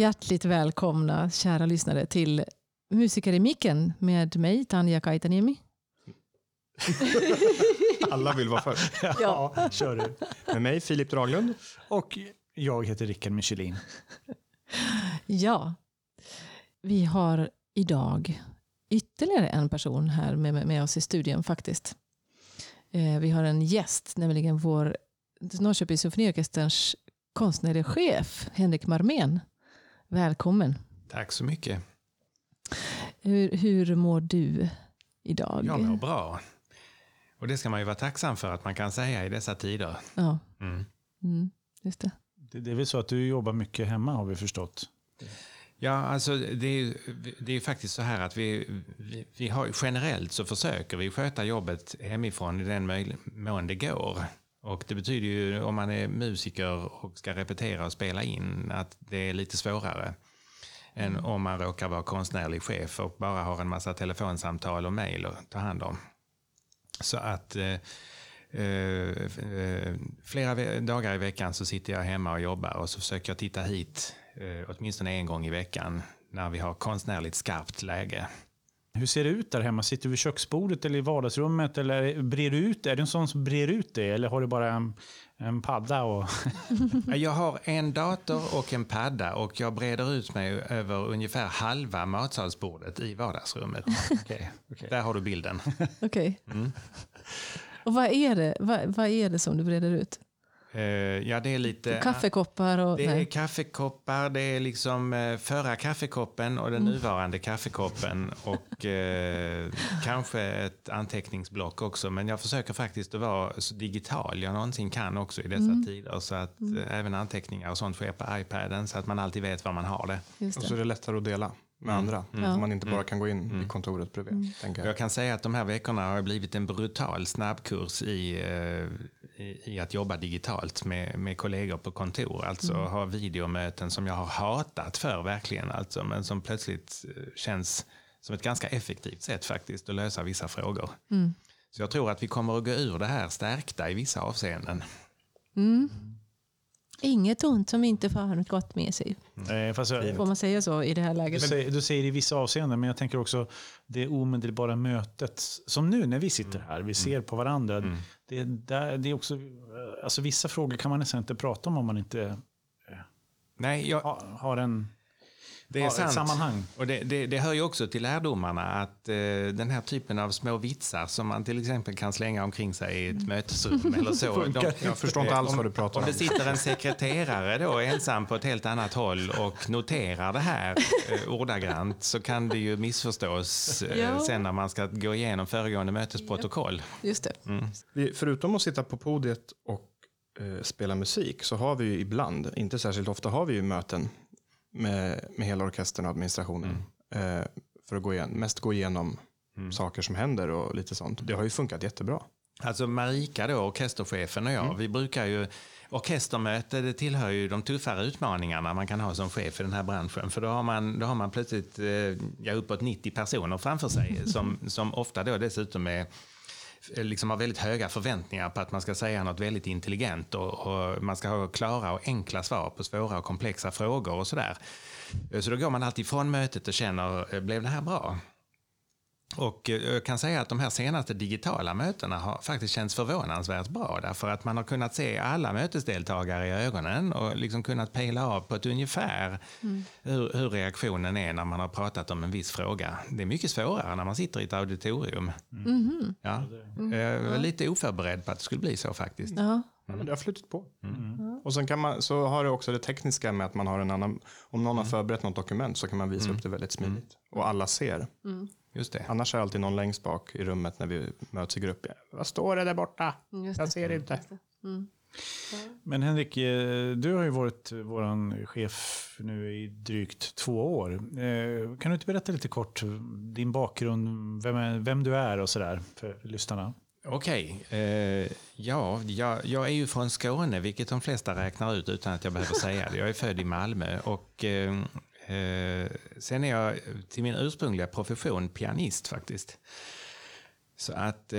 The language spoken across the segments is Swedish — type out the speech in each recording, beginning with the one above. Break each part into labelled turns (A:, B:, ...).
A: Hjärtligt välkomna, kära lyssnare, till Musiker i micken med mig, Tanja Kaitaniemi.
B: Alla vill vara först.
C: Ja, kör du.
B: Med mig, Filip Draglund.
C: Och jag heter Rickard Michelin.
A: Ja, vi har idag ytterligare en person här med, med oss i studion faktiskt. Eh, vi har en gäst, nämligen vår Norrköpings symfoniorkesterns konstnärliga chef, Henrik Marmén. Välkommen.
D: Tack så mycket.
A: Hur, hur mår du idag?
D: Jag mår bra. Och det ska man ju vara tacksam för att man kan säga i dessa tider.
A: Ja,
D: Mm.
A: mm, just det.
C: Det, det är väl så att du jobbar mycket hemma har vi förstått.
D: Ja, alltså det är, det är faktiskt så här att vi, vi, vi har, generellt så försöker vi sköta jobbet hemifrån i den mån det går. Och det betyder ju om man är musiker och ska repetera och spela in att det är lite svårare än om man råkar vara konstnärlig chef och bara har en massa telefonsamtal och mejl att ta hand om. Så att eh, eh, flera dagar i veckan så sitter jag hemma och jobbar och så försöker jag titta hit eh, åtminstone en gång i veckan när vi har konstnärligt skarpt läge.
C: Hur ser det ut där hemma? Sitter du vid köksbordet eller i vardagsrummet? Eller brer du ut? Är du en sån som brer ut det? Eller har du bara en, en padda? Och...
D: Jag har en dator och en padda och jag breder ut mig över ungefär halva matsalsbordet i vardagsrummet.
C: Okej, okej.
D: Där har du bilden.
A: Okej.
D: Mm.
A: Och vad är, det, vad, vad är det som du breder ut?
D: Eh, ja, det är lite...
A: Kaffekoppar och...
D: Det är
A: nej.
D: kaffekoppar, det är liksom eh, förra kaffekoppen och den nuvarande kaffekoppen och eh, kanske ett anteckningsblock också. Men jag försöker faktiskt att vara så digital jag någonsin kan också i dessa tider. Så att eh, även anteckningar och sånt sker på iPaden så att man alltid vet var man har det.
A: Just
B: Och
A: det.
B: så är det lättare att dela med andra.
A: Ja.
B: Så man inte bara kan gå in i kontoret bredvid.
D: Och
B: jag.
D: Jag kan säga att de här veckorna har blivit en brutal snabbkurs i, eh, i, att jobba digitalt med, med kollegor på kontor. Alltså ha videomöten som jag har hatat för verkligen, alltså, men som plötsligt eh, känns som ett ganska effektivt sätt faktiskt att lösa vissa frågor. Så jag tror att vi kommer att gå ur det här stärkta i vissa avseenden.
A: Inget ont som inte får något gott med sig.
C: Eh, fast jag,
A: Får man säga så i det här
C: du,
A: läget?
C: säger, du säger i vissa avseenden, men jag tänker också det omedelbara mötet. Som nu när vi sitter här, vi ser på varandra. Det, där, det är också, eh, alltså vissa frågor kan man nästan inte prata om om man inte
D: Nej, jag,
C: ha, har en...
D: Det är
C: Ja,
D: sant.
C: sammanhang.
D: Och det, det, det hör ju också till lärdomarna att eh, den här typen av små vitsar som man till exempel kan slänga omkring sig i ett mötesrum eller så. de,
B: Jag förstår inte alls
D: om,
B: vad du pratar
D: Om
B: om.
D: det sitter en sekreterare då ensam på ett helt annat håll och noterar det här eh, ordagrant så kan det ju missförstås eh,
A: Ja.
D: sen när man ska gå igenom föregående mötesprotokoll.
A: Just det.
B: Vi, förutom att sitta på podiet och eh, spela musik så har vi ju ibland, inte särskilt ofta, har vi ju möten med, med hela orkestern och administrationen. Eh, för att gå igen, mest gå igenom saker som händer och lite sånt. Det har ju funkat jättebra.
D: Alltså Marika då, orkesterchefen och jag, vi brukar ju... Orkestermöte, det tillhör ju de tuffare utmaningarna man kan ha som chef i den här branschen. För då har man, då har man plötsligt eh, ja, uppåt 90 personer framför sig som, som ofta då dessutom är Eh, liksom har väldigt höga förväntningar på att man ska säga något väldigt intelligent och, och man ska ha klara och enkla svar på svåra och komplexa frågor och sådär. Eh, så då går man alltid från mötet och känner, eh, blev det här bra? Och eh, jag kan säga att de här senaste digitala mötena har faktiskt känts förvånansvärt bra. Därför att man har kunnat se alla mötesdeltagare i ögonen och liksom kunnat pejla av på ett ungefär hur, hur reaktionen är när man har pratat om en viss fråga. Det är mycket svårare när man sitter i ett auditorium. Ja. Jag var lite oförberedd på att det skulle bli så faktiskt.
A: Ja.
B: Ja, men det har flutit på. Och sen kan man, så har det också det tekniska med att man har en annan, om någon har förberett något dokument så kan man visa upp det väldigt smidigt. Och alla ser.
D: Just det.
B: Annars är alltid någon längst bak i rummet när vi möts i grupp. Vad står det där borta?
A: Just
B: Jag
A: det.
B: ser inte.
C: Men Henrik, eh, du har ju varit vår chef nu i drygt två år. Eh, Kan du inte berätta lite kort din bakgrund, vem, är, vem du är och sådär för lyssnarna?
D: Okej, eh, ja, jag, jag är ju från Skåne, vilket de flesta räknar ut utan att jag behöver säga det. Jag är född i Malmö och eh, Eh, sen är jag till min ursprungliga profession pianist faktiskt. Så att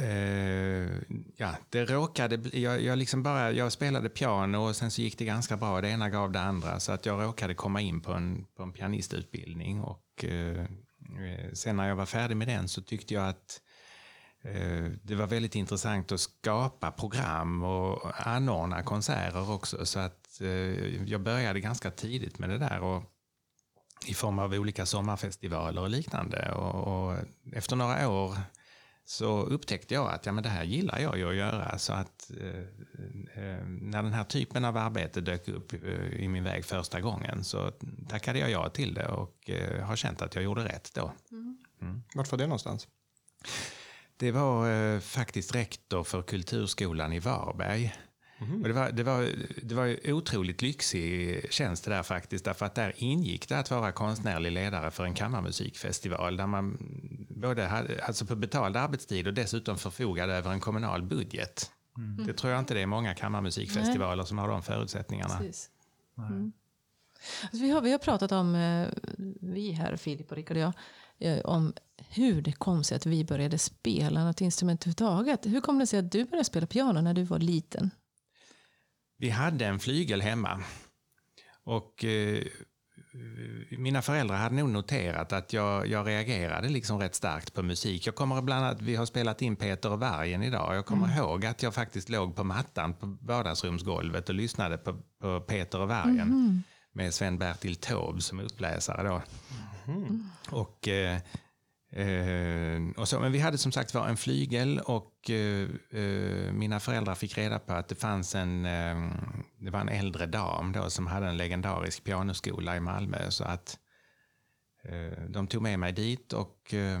D: Uh, ja, det råkade jag, jag, liksom bara, jag spelade piano och sen så gick det ganska bra. Det ena gav det andra. Så att jag råkade komma in på en, på en pianistutbildning. Och, uh, sen när jag var färdig med den så tyckte jag att uh, det var väldigt intressant att skapa program och anordna konserter också. Så att eh, jag började ganska tidigt med det där. Och, i form av olika sommarfestivaler och liknande. Och, och efter några år så upptäckte jag att ja, men det här gillar jag ju att göra. Så att eh, eh, när den här typen av arbete dök upp eh, i min väg första gången så tackade jag ja till det och eh, har känt att jag gjorde rätt då.
B: Mm. Mm. Vart var det någonstans?
D: Det var faktiskt rektor för Kulturskolan i Varberg. Mm. Och det, var, det, var, det var otroligt lyxig tjänst där faktiskt. Därför att där ingick det att vara konstnärlig ledare för en kammarmusikfestival. Där man både hade, alltså på betald arbetstid och dessutom förfogade över en kommunal budget. Mm. Det tror jag inte det är många kammarmusikfestivaler Nej. som har de förutsättningarna. Mm.
A: Alltså vi, har, vi har pratat om, eh, vi här, Filip och Rickard och jag, eh, om hur det kom sig att vi började spela något instrument överhuvudtaget. Hur kom det sig att du började spela piano när du var liten?
D: Vi hade en flygel hemma. Och eh, mina föräldrar hade nog noterat att jag, jag reagerade liksom rätt starkt på musik. Jag kommer bland annat, vi har spelat in Peter och Vargen idag. Jag kommer mm. ihåg att jag faktiskt låg på mattan på vardagsrumsgolvet och lyssnade på, på Peter och Vargen mm. med Sven-Bertil Taube som uppläsare då. Mm. Och eh, och så, men vi hade som sagt var en flygel och eh, eh, mina föräldrar fick reda på att det fanns en, eh, det var en äldre dam då som hade en legendarisk pianoskola i Malmö. Så att eh, de tog med mig dit och eh,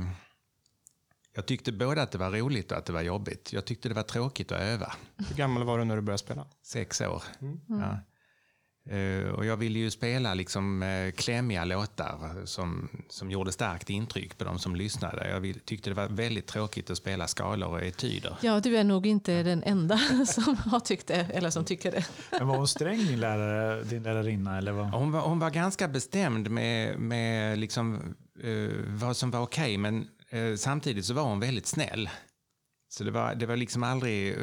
D: jag tyckte både att det var roligt och att det var jobbigt. Jag tyckte det var tråkigt att öva.
B: Hur gammal var du när du började spela?
D: Sex år. Mm. Ja. Uh, och jag ville ju spela liksom uh, klämmiga låtar som, som gjorde starkt intryck på de som lyssnade. Jag vill, tyckte det var väldigt tråkigt att spela skalor och etyder.
A: Ja, du är nog inte den enda som har tyckt det, eller som tycker det.
C: Men var hon sträng, din, lärare, din lärarinna? Eller vad?
D: Hon, var, hon var ganska bestämd med, med liksom, uh, vad som var okej, okay, men samtidigt så var hon väldigt snäll. Så det var, det var liksom aldrig...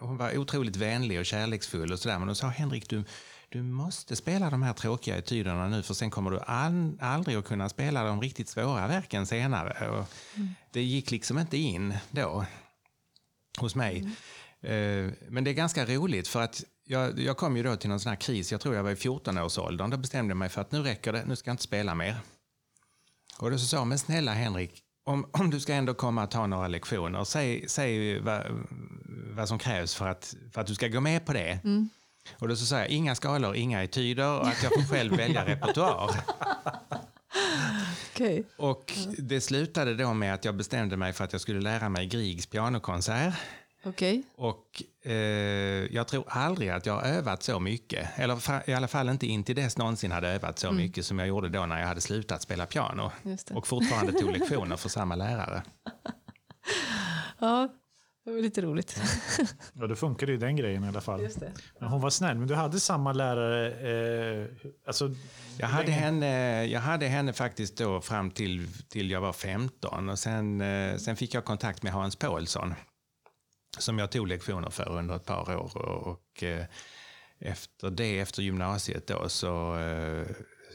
D: hon var otroligt vänlig och kärleksfull och sådär. Men hon sa, Henrik, du du måste spela de här tråkiga etyderna nu för sen kommer du aldrig att kunna spela de riktigt svåra verken senare. Och mm. Det gick liksom inte in då hos mig. Mm. Uh, men det är ganska roligt för att jag, jag kom ju då till någon sån här kris, jag tror jag var i 14-årsåldern. Då bestämde jag mig för att nu räcker det, nu ska jag inte spela mer. Och då så sa jag, men snälla Henrik, om, om du ska ändå komma och ta några lektioner, säg, säg vad, vad som krävs för att, för att du ska gå med på det. Mm. Och då så säger jag inga skalor, inga etyder och att jag får själv välja repertoar.
A: Okay.
D: Och det slutade då med att jag bestämde mig för att jag skulle lära mig Griegs pianokonsert.
A: Okay.
D: Och eh, jag tror aldrig att jag har övat så mycket, eller i alla fall inte intill dess någonsin hade övat så mm. mycket som jag gjorde då när jag hade slutat spela piano. Och fortfarande tog lektioner för samma lärare.
A: ja, det var lite roligt.
C: Ja, då funkade ju den grejen i alla fall. Just det. Men hon var snäll. Men du hade samma lärare? Eh, alltså,
D: jag, hade henne, jag hade henne faktiskt då fram till, till jag var 15. Och sen, eh, sen fick jag kontakt med Hans Paulsson. Som jag tog lektioner för under ett par år. Och, och eh, efter det, efter gymnasiet då, så eh,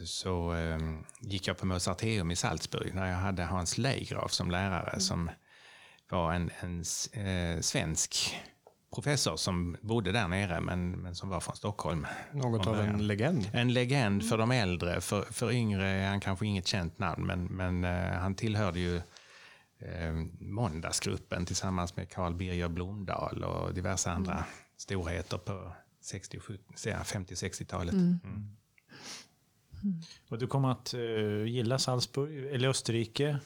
D: så eh, gick jag på Mozarteum i Salzburg när jag hade Hans Leigraf som lärare. Mm. som var en, en eh, svensk professor som bodde där nere men, men som var från Stockholm.
B: Något av en legend?
D: En legend för de äldre. För, för yngre är han kanske inget känt namn men, men eh, han tillhörde ju eh, Måndagsgruppen tillsammans med Carl Birger Blomdahl och diverse mm. andra storheter på 50-60-talet. Mm. Mm.
C: Och du kom att uh, gilla Salzburg, eller Österrike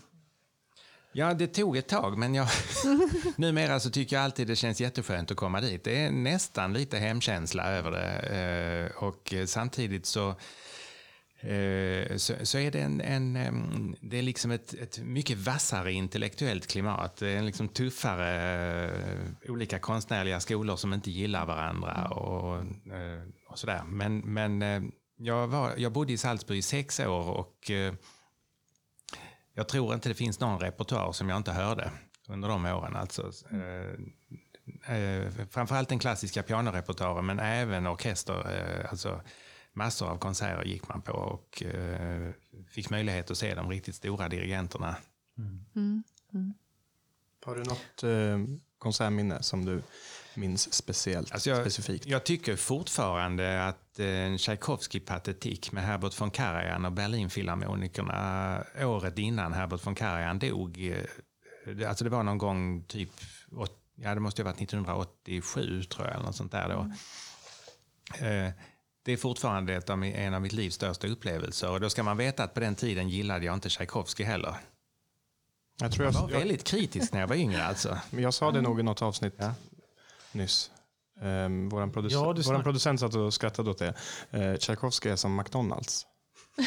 D: Ja, det tog ett tag, men jag, numera så tycker jag alltid det känns jätteskönt att komma dit. Det är nästan lite hemkänsla över det. Eh, och samtidigt så, eh, så, så är det en, en, det är liksom ett, ett mycket vassare intellektuellt klimat. Det är liksom tuffare, eh, olika konstnärliga skolor som inte gillar varandra och, och sådär. Men, men jag, var, jag bodde i Salzburg i sex år och jag tror inte det finns någon repertoar som jag inte hörde. under de åren. Alltså, eh, eh, framförallt den klassiska pianorepertoaren men även orkester. Eh, alltså, massor av konserter gick man på och eh, fick möjlighet att se de riktigt stora dirigenterna.
A: Mm.
B: Har du något eh, konsertminne som du minns speciellt,
D: Alltså jag,
B: specifikt?
D: jag tycker fortfarande att en Tchaikovsky-patetik med Herbert von Karajan och Berlinfilharmonikerna året innan Herbert von Karajan dog, eh, det- alltså det var någon gång typ, ja det måste ha varit 1987 tror jag, eller något sånt där då. Eh, Det är fortfarande ett av, mi- en av mitt livs största upplevelser och då ska man veta att på den tiden gillade jag inte Tchaikovsky heller.
B: Jag tror
D: Jag
B: jag,
D: var
B: jag,
D: väldigt kritisk när jag var yngre alltså.
B: men jag sa det nog i något avsnitt
D: Ja.
B: nyss. Um, våran, producent,
C: Ja,
B: våran producent satt och skrattade åt det. Uh, Tchaikovsky är som McDonalds.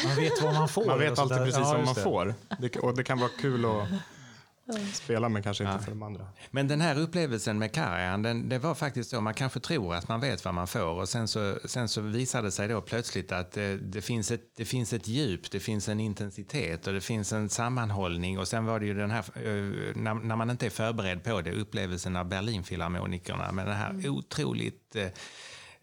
C: Man vet vad man får.
B: Man vet
C: och
B: alltid precis
C: Ja,
B: vad man
C: det.
B: får. Det, och det kan vara kul att spela men kanske inte för de andra.
D: Men den här upplevelsen med Karajan, den, det var faktiskt så, man kanske tror att man vet vad man får och sen så, sen så visade det sig då plötsligt att det, det, finns ett, det finns ett djup, det finns en intensitet och det finns en sammanhållning. Och sen var det ju den här, eh, när, när man inte är förberedd på det, upplevelsen av Berlinfilharmonikerna med den här otroligt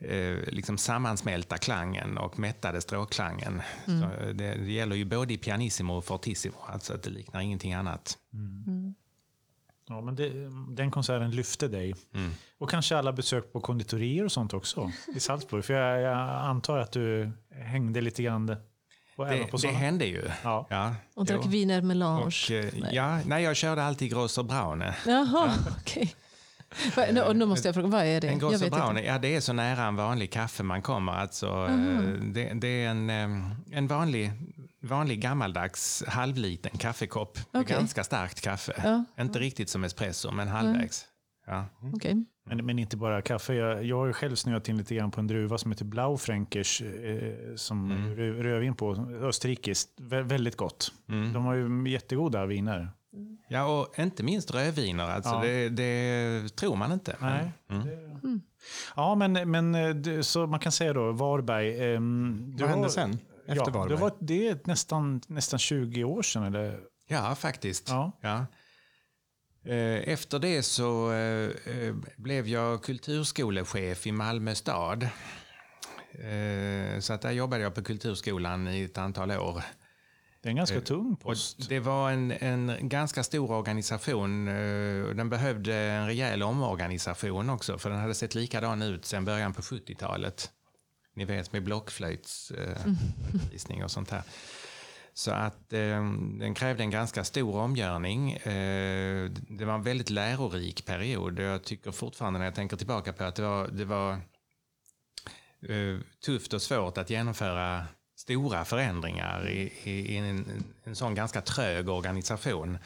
D: eh, eh, liksom sammansmälta klangen och mättade stråkklangen. Så eh, det, det gäller ju både i pianissimo och fortissimo, alltså att det liknar ingenting annat.
C: Ja, men det, den konserten lyfte dig.
D: Mm.
C: Och kanske alla besök på konditorier och sånt också i Salzburg. För jag, jag antar att du hängde lite grann
D: Det,
C: på
D: det hände ju.
C: Ja.
D: Ja,
A: Och drack
D: jo.
A: viner melange.
D: Och, eh,
A: Nej.
D: ja, nej, jag körde alltid Grosser Braune.
A: Jaha, okej. Vad- nu- Och nu måste jag fråga, vad är det?
D: En Braune,
A: inte.
D: ja, det är så nära en vanlig kaffe man kommer. Alltså, eh, det, det är en, eh, en vanlig, vanlig gammaldags halvliten kaffekopp.
A: Okej.
D: Ganska starkt kaffe.
A: Ja.
D: Inte riktigt som espresso, men halvvägs. Ja.
A: Okej.
C: Men, men inte bara kaffe. Jag, jag har ju själv snöat in lite grann på en druva som heter Blaufränkers. Eh, som
D: Mm.
C: rö- rödvin på. Österrikiskt. Vä- väldigt gott.
D: Mm.
C: De har ju jättegoda viner.
D: Ja, och inte minst rödviner. Alltså,
C: Ja.
D: det, det tror man inte.
C: Nej.
D: Mm.
C: Det- Ja, men, men eh, så man kan säga då, Varberg. du
B: Vad hände sen? Efter
C: ja,
B: Varberg?
C: Det, var, det är nästan, nästan 20 år sedan. Eller?
D: Ja, faktiskt.
C: Ja.
D: Ja. Eh, Efter det så eh, eh, blev jag kulturskolechef i Malmö stad. Eh, Så att där jobbade jag på kulturskolan i ett antal år.
C: Det är en ganska
D: Eh,
C: tung post.
D: det var en, en ganska stor organisation. eh, Den behövde en rejäl omorganisation också, för den hade sett likadan ut sedan början på 70-talet. Ni vet med blockflöjtsundervisning och sånt här. Så att eh, den krävde en ganska stor omgörning. Eh, det var en väldigt lärorik period. Jag tycker fortfarande när jag tänker tillbaka på att det var, det var eh, tufft och svårt att genomföra stora förändringar i, i, i en, en sån ganska trög organisation.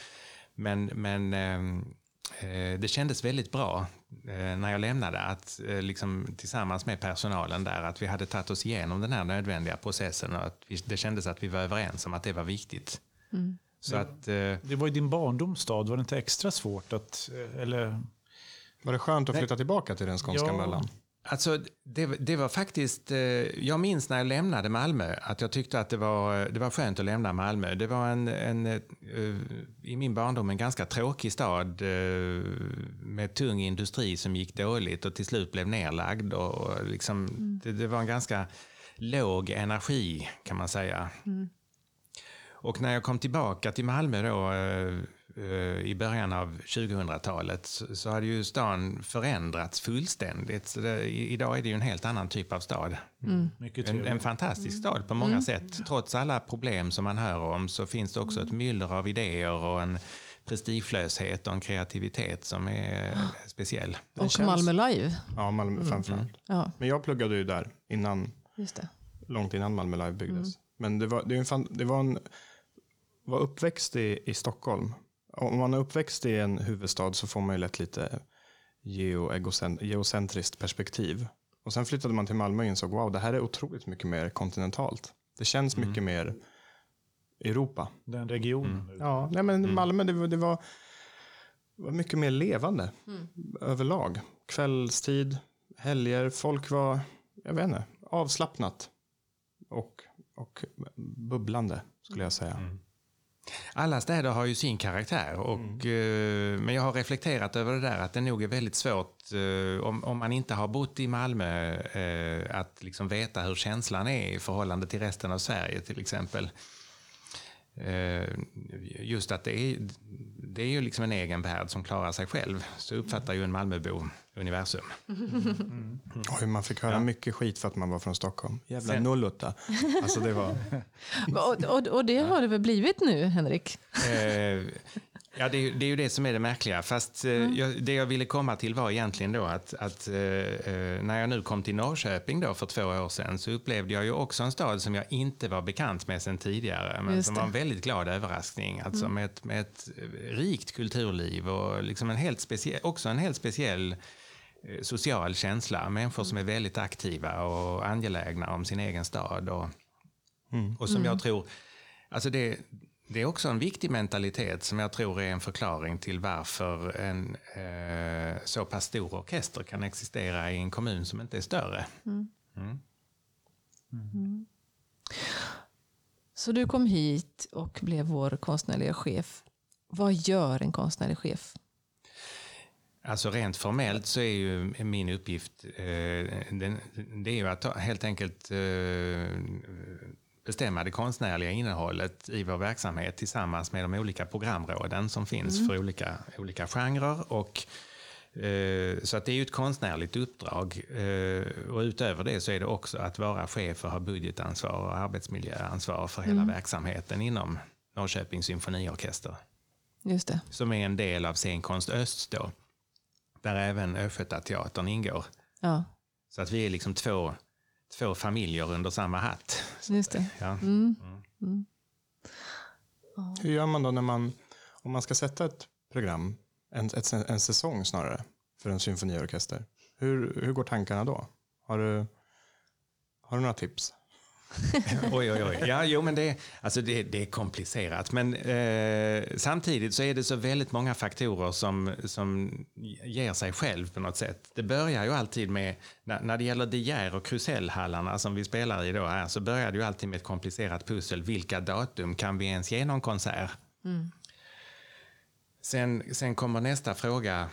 D: Men, men ehm, eh, det kändes väldigt bra eh, när jag lämnade att eh, liksom, tillsammans med personalen där att vi hade tagit oss igenom den här nödvändiga processen och att vi, det kändes att vi var överens om att det var viktigt. Så att, eh,
C: Det var ju din barndomsstad. Var det inte extra svårt att... eh, Eller,
B: Var det skönt att flytta tillbaka till den skånska
C: Ja.
B: möllan?
D: Alltså, det, det var faktiskt... Eh, jag minns när jag lämnade Malmö att jag tyckte att det var, det var skönt att lämna Malmö. Det var en, en eh, i min barndom en ganska tråkig stad eh, med tung industri som gick dåligt och till slut blev nerlagd. Och, liksom, det, det var en ganska låg energi kan man säga. Och när jag kom tillbaka till Malmö då, i början av 2000-talet så, hade ju stan förändrats fullständigt. Så det, idag är det ju en helt annan typ av stad.
C: mycket
D: En,
C: trevligt.
D: en fantastisk stad på många sätt. Trots alla problem som man hör om så finns det också ett myller av idéer och en prestigelöshet och en kreativitet som är speciell.
B: Den
A: Och
B: känns-
A: Malmö Live.
B: Ja, Malmö framförallt.
A: Ja,
B: Men jag pluggade ju där innan,
A: just det.
B: långt innan Malmö Live byggdes. Men det var, det, är en det var en var uppväxt i, i Stockholm. Om man är uppväxt i en huvudstad så får man ju lätt lite geocentriskt perspektiv. Och sen flyttade man till Malmö och insåg wow, det här är otroligt mycket mer kontinentalt. Det känns mycket mer Europa.
C: Den regionen.
B: Ja, nej men Malmö det var, det var, var mycket mer levande överlag. Kvällstid, helger, folk var, jag vet inte, avslappnat och, och bubblande skulle jag säga.
D: Alla städer har ju sin karaktär. Och, eh, men jag har reflekterat över det där att det nog är väldigt svårt eh, om, om man inte har bott i Malmö eh, att liksom veta hur känslan är i förhållande till resten av Sverige till exempel. Eh, just att det är, det är ju liksom en egen värld som klarar sig själv. Så uppfattar ju en Malmöbo universum.
B: Oj, man fick höra
D: Ja.
B: mycket skit för att man var från Stockholm. Jävla
D: Sen-
B: nollutta. Alltså det var...
A: Och, och, och det har det väl blivit nu, Henrik?
D: Eh, ja, det, är- det är ju det som är det märkliga. Fast eh, jag, det jag ville komma till var egentligen då att, att eh, eh, när jag nu kom till Norrköping då för två år sedan så upplevde jag ju också en stad som jag inte var bekant med sedan tidigare. Men
A: Just
D: som
A: det.
D: var en väldigt glad överraskning. Alltså med, ett, med ett rikt kulturliv och liksom en helt speciell, också en helt speciell eh, social känsla. Människor som är väldigt aktiva och angelägna om sin egen stad. Och, och som jag tror, alltså det, det är också en viktig mentalitet som jag tror är en förklaring till varför en eh, så pass stor orkester kan existera i en kommun som inte är större.
A: Så du kom hit och blev vår konstnärliga chef. Vad gör en konstnärlig chef?
D: Alltså rent formellt så är ju min uppgift eh, den, det är ju att ta, helt enkelt eh, bestämma det konstnärliga innehållet i vår verksamhet tillsammans med de olika programråden som finns för olika, olika genrer. Och, eh, så att det är ju ett konstnärligt uppdrag. Eh, och utöver det så är det också att vara chef och ha budgetansvar och arbetsmiljöansvar för hela verksamheten inom Norrköpings symfoniorkester
A: Just det.
D: som är en del av Scenkonst Öst då, där även Östgötateatern ingår.
A: Ja,
D: Så att vi är liksom två, två familjer under samma hatt.
A: just det.
D: Ja.
B: Hur gör man då när man, om man ska sätta ett program, en, ett, en säsong snarare, för en symfoniorkester? Hur, hur går tankarna då? Har du, har du några tips?
D: Oj, oj, oj. Ja, jo, men det, alltså det, det är komplicerat. Men eh, samtidigt så är det så väldigt många faktorer som, som ger sig själv på något sätt. Det börjar ju alltid med, när, när det gäller De Geer och Krusellhallarna som vi spelar i då här, så börjar det ju alltid med ett komplicerat pussel. Vilka datum kan vi ens ge någon konsert? Sen, sen kommer nästa fråga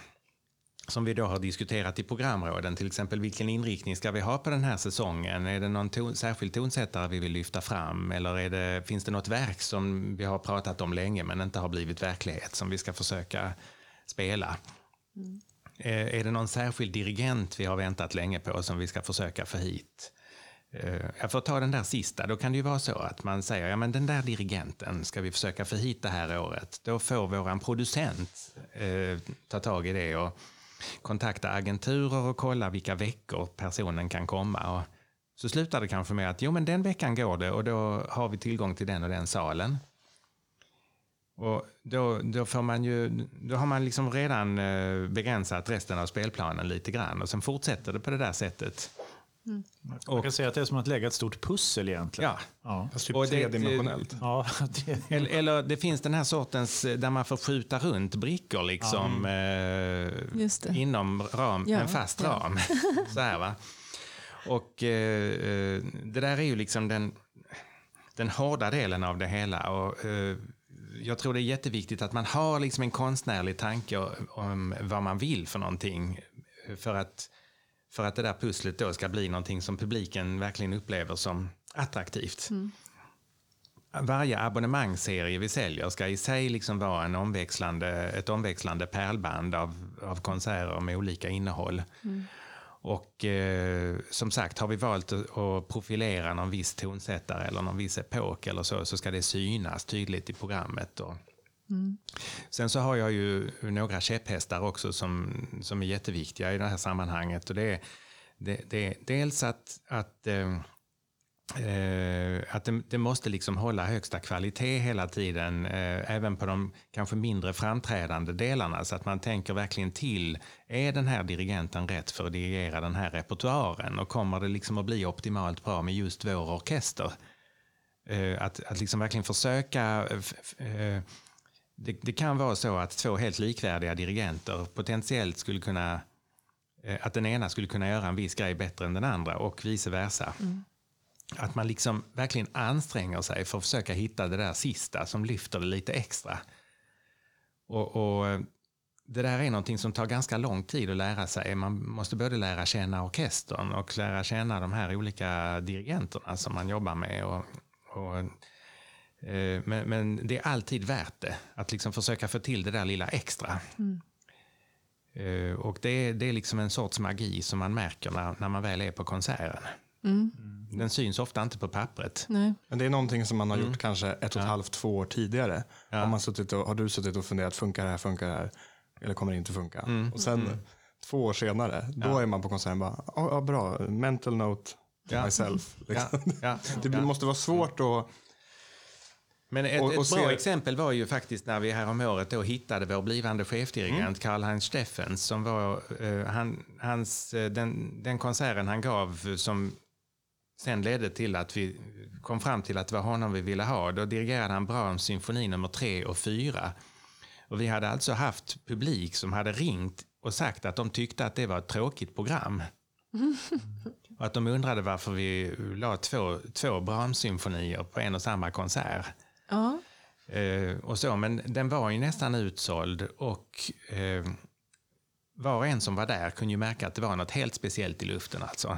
D: som vi då har diskuterat i programråden, till exempel vilken inriktning ska vi ha på den här säsongen? Är det någon ton, särskild tonsättare vi vill lyfta fram? Eller det, finns det något verk som vi har pratat om länge men inte har blivit verklighet som vi ska försöka spela? Eh, Är det någon särskild dirigent vi har väntat länge på som vi ska försöka få hit? Eh, Jag får ta den där sista. Då kan det ju vara så att man säger ja men den där dirigenten ska vi försöka få hit det här året. Då får våran producent eh, ta tag i det och kontakta agenturer och kolla vilka veckor personen kan komma. Och så slutar det kanske med att jo men den veckan går det och då har vi tillgång till den och den salen. Och då, då, får man ju, då har man liksom redan eh, begränsat resten av spelplanen lite grann och sen fortsätter det på det där sättet.
C: Man kan säga att det är som att lägga ett stort pussel egentligen.
D: Ja.
C: Ja.
B: Fast typ
D: Och
B: tredimensionellt.
C: Ja, det,
D: Eller, eller det finns den här sortens eh, där man får skjuta runt brickor liksom eh,
A: Just det.
D: inom ram,
A: Ja,
D: en fast
A: ja.
D: ram. Så här va. Och eh, eh, det där är ju liksom den, den hårda delen av det hela. Och, eh, jag tror det är jätteviktigt att man har liksom en konstnärlig tanke om vad man vill för någonting. För att, för att det där pusslet då ska bli någonting som publiken verkligen upplever som attraktivt. Varje abonnemangsserie vi säljer ska i sig liksom vara en omväxlande, ett omväxlande pärlband av, av konserter med olika innehåll. Och eh, som sagt, har vi valt att, att profilera någon viss tonsättare eller någon viss epok eller så, så ska det synas tydligt i programmet. Och, Mm. Sen så har jag ju några käpphästar också som, som är jätteviktiga i det här sammanhanget. Och det, är, det, det dels att, att, eh, eh, att det, det måste liksom hålla högsta kvalitet hela tiden, eh, även på de kanske mindre framträdande delarna. Så att man tänker verkligen till, är den här dirigenten rätt för att dirigera den här repertoaren? Och kommer det liksom att bli optimalt bra med just vår orkester? Eh, att, att liksom verkligen försöka eh, eh, det, det kan vara så att två helt likvärdiga dirigenter potentiellt skulle kunna eh, att den ena skulle kunna göra en viss grej bättre än den andra och vice versa. att man liksom verkligen anstränger sig för att försöka hitta det där sista som lyfter det lite extra. Och, och eh, det där är någonting som tar ganska lång tid att lära sig. Man måste både lära känna orkestern och lära känna de här olika dirigenterna som man jobbar med. Och, och, men, men, det är alltid värt det, att liksom försöka få till det där lilla extra. Mm. Eh, och det, det är liksom en sorts magi som man märker när, när man väl är på konserten. Mm. Den syns ofta inte på pappret.
B: Nej. Men det är någonting som man har gjort mm. kanske ett och ett halvt, två år tidigare. Ja. Har, man suttit och, har du suttit och funderat, funkar det här, funkar det här? Eller kommer det inte funka? Mm. Och sen mm. två år senare, då ja. är man på konserten bara, ja ah, bra, mental note ja. myself. Liksom. det måste vara svårt att
D: men ett, och, och ett bra se... exempel var ju faktiskt när vi häromåret då hittade vår blivande chefdirigent mm. Karl-Heinz Steffens. Som var, uh, han, hans, uh, den, den konserten han gav som sen ledde till att vi kom fram till att det var honom vi ville ha. Då dirigerade han Brahms symfoni nummer tre och fyra. Och vi hade alltså haft publik som hade ringt och sagt att de tyckte att det var ett tråkigt program. och att de undrade varför vi la två, två Brahms-symfonier på en och samma konsert. Ja. Eh, och så, men den var ju nästan utsåld och eh, var och en som var där kunde ju märka att det var något helt speciellt i luften alltså.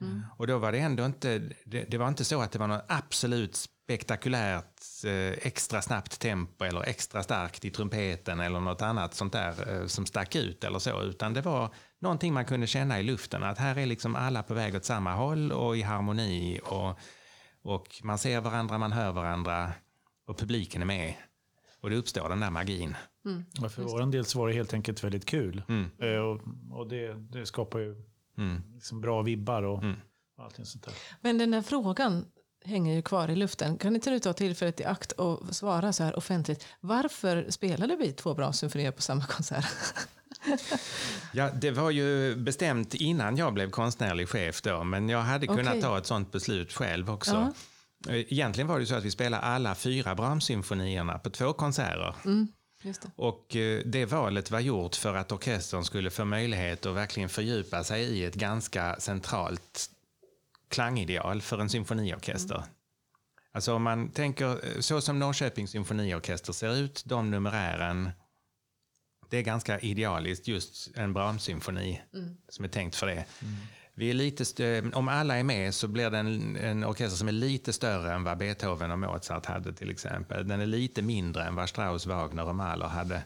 D: Mm. Och då var det ändå inte, det, det, var inte så att det var något absolut spektakulärt eh, extra snabbt tempo eller extra starkt i trumpeten eller något annat sånt där eh, som stack ut eller så, utan det var någonting man kunde känna i luften, att här är liksom alla på väg åt samma håll och i harmoni och, och man ser varandra, man hör varandra och publiken är med. Och det uppstår den där magin.
C: Mm. Ja, för vår del så var det helt enkelt väldigt kul. Mm. Eh, och, och det, det, skapar ju mm. liksom bra vibbar och mm. allting sånt där.
A: Men den där frågan hänger ju kvar i luften. Kan inte du ta tillfället i akt och svara så här offentligt? Varför spelade vi två bra symfonier på samma konsert?
D: ja, det var ju bestämt innan jag blev konstnärlig chef då, men jag hade kunnat okay. ta ett sånt beslut själv också. Ja. Eh, egentligen var det så att vi spelade alla fyra Brahms-symfonierna på två konserter. Mm, det. Och eh, det valet var gjort för att orkestern skulle få möjlighet att verkligen fördjupa sig i ett ganska centralt klangideal för en symfoniorkester. Mm. Alltså om man tänker eh, så som Norrköpings symfoniorkester ser ut, de numerären, det är ganska idealiskt just en Brahms-symfoni mm. som är tänkt för det. Mm. Vi är lite om alla är med så blir det en, en, orkester som är lite större än vad Beethoven och Mozart hade till exempel. Den är lite mindre än vad Strauss, Wagner och Mahler hade.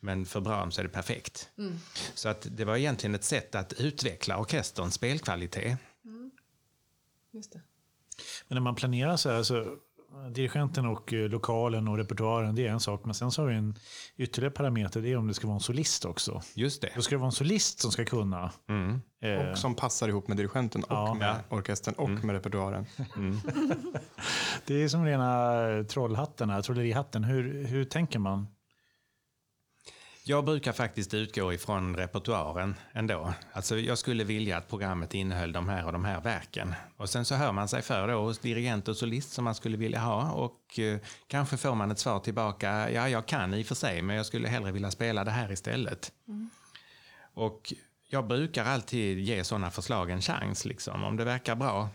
D: Men för Brahms är det perfekt. Mm. Så att det var egentligen ett sätt att utveckla orkesterns spelkvalitet. Mm.
C: Just det. Men när man planerar så här, så dirigenten och eh, lokalen och repertoaren, det är en sak. Men sen så har vi en ytterligare parameter, det är om det ska vara en solist också.
D: Just det.
C: Då ska det vara en solist som ska kunna.
B: Mm. Eh, och som passar ihop med dirigenten och ja. med orkestern och mm. med repertoaren. Mm.
C: det är som rena trollhatten, trollerihatten. Hur, hur tänker man?
D: Jag brukar faktiskt utgå ifrån repertoaren ändå. Alltså jag skulle vilja att programmet innehöll de här och de här verken. Och sen så hör man sig för då hos dirigent och solist som man skulle vilja ha och eh, kanske får man ett svar tillbaka. Ja, jag kan i och för sig, men jag skulle hellre vilja spela det här istället. Mm. Och jag brukar alltid ge sådana förslag en chans. Liksom. Om det verkar bra,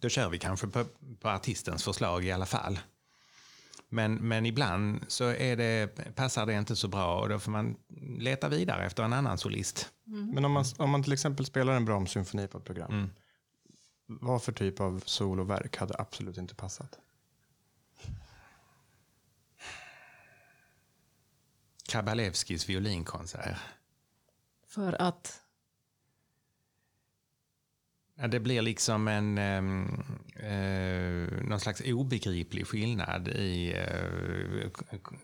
D: då kör vi kanske på, på artistens förslag i alla fall. Men, men ibland så är det, passar det inte så bra och då får man leta vidare efter en annan solist.
B: Mm. Men om man, om man till exempel spelar en Brahms-symfoni på ett program, mm. vad för typ av soloverk hade absolut inte passat?
D: Kabalevskis violinkonsert.
A: För att?
D: Ja, det blir liksom en eh, någon slags obegriplig skillnad i eh,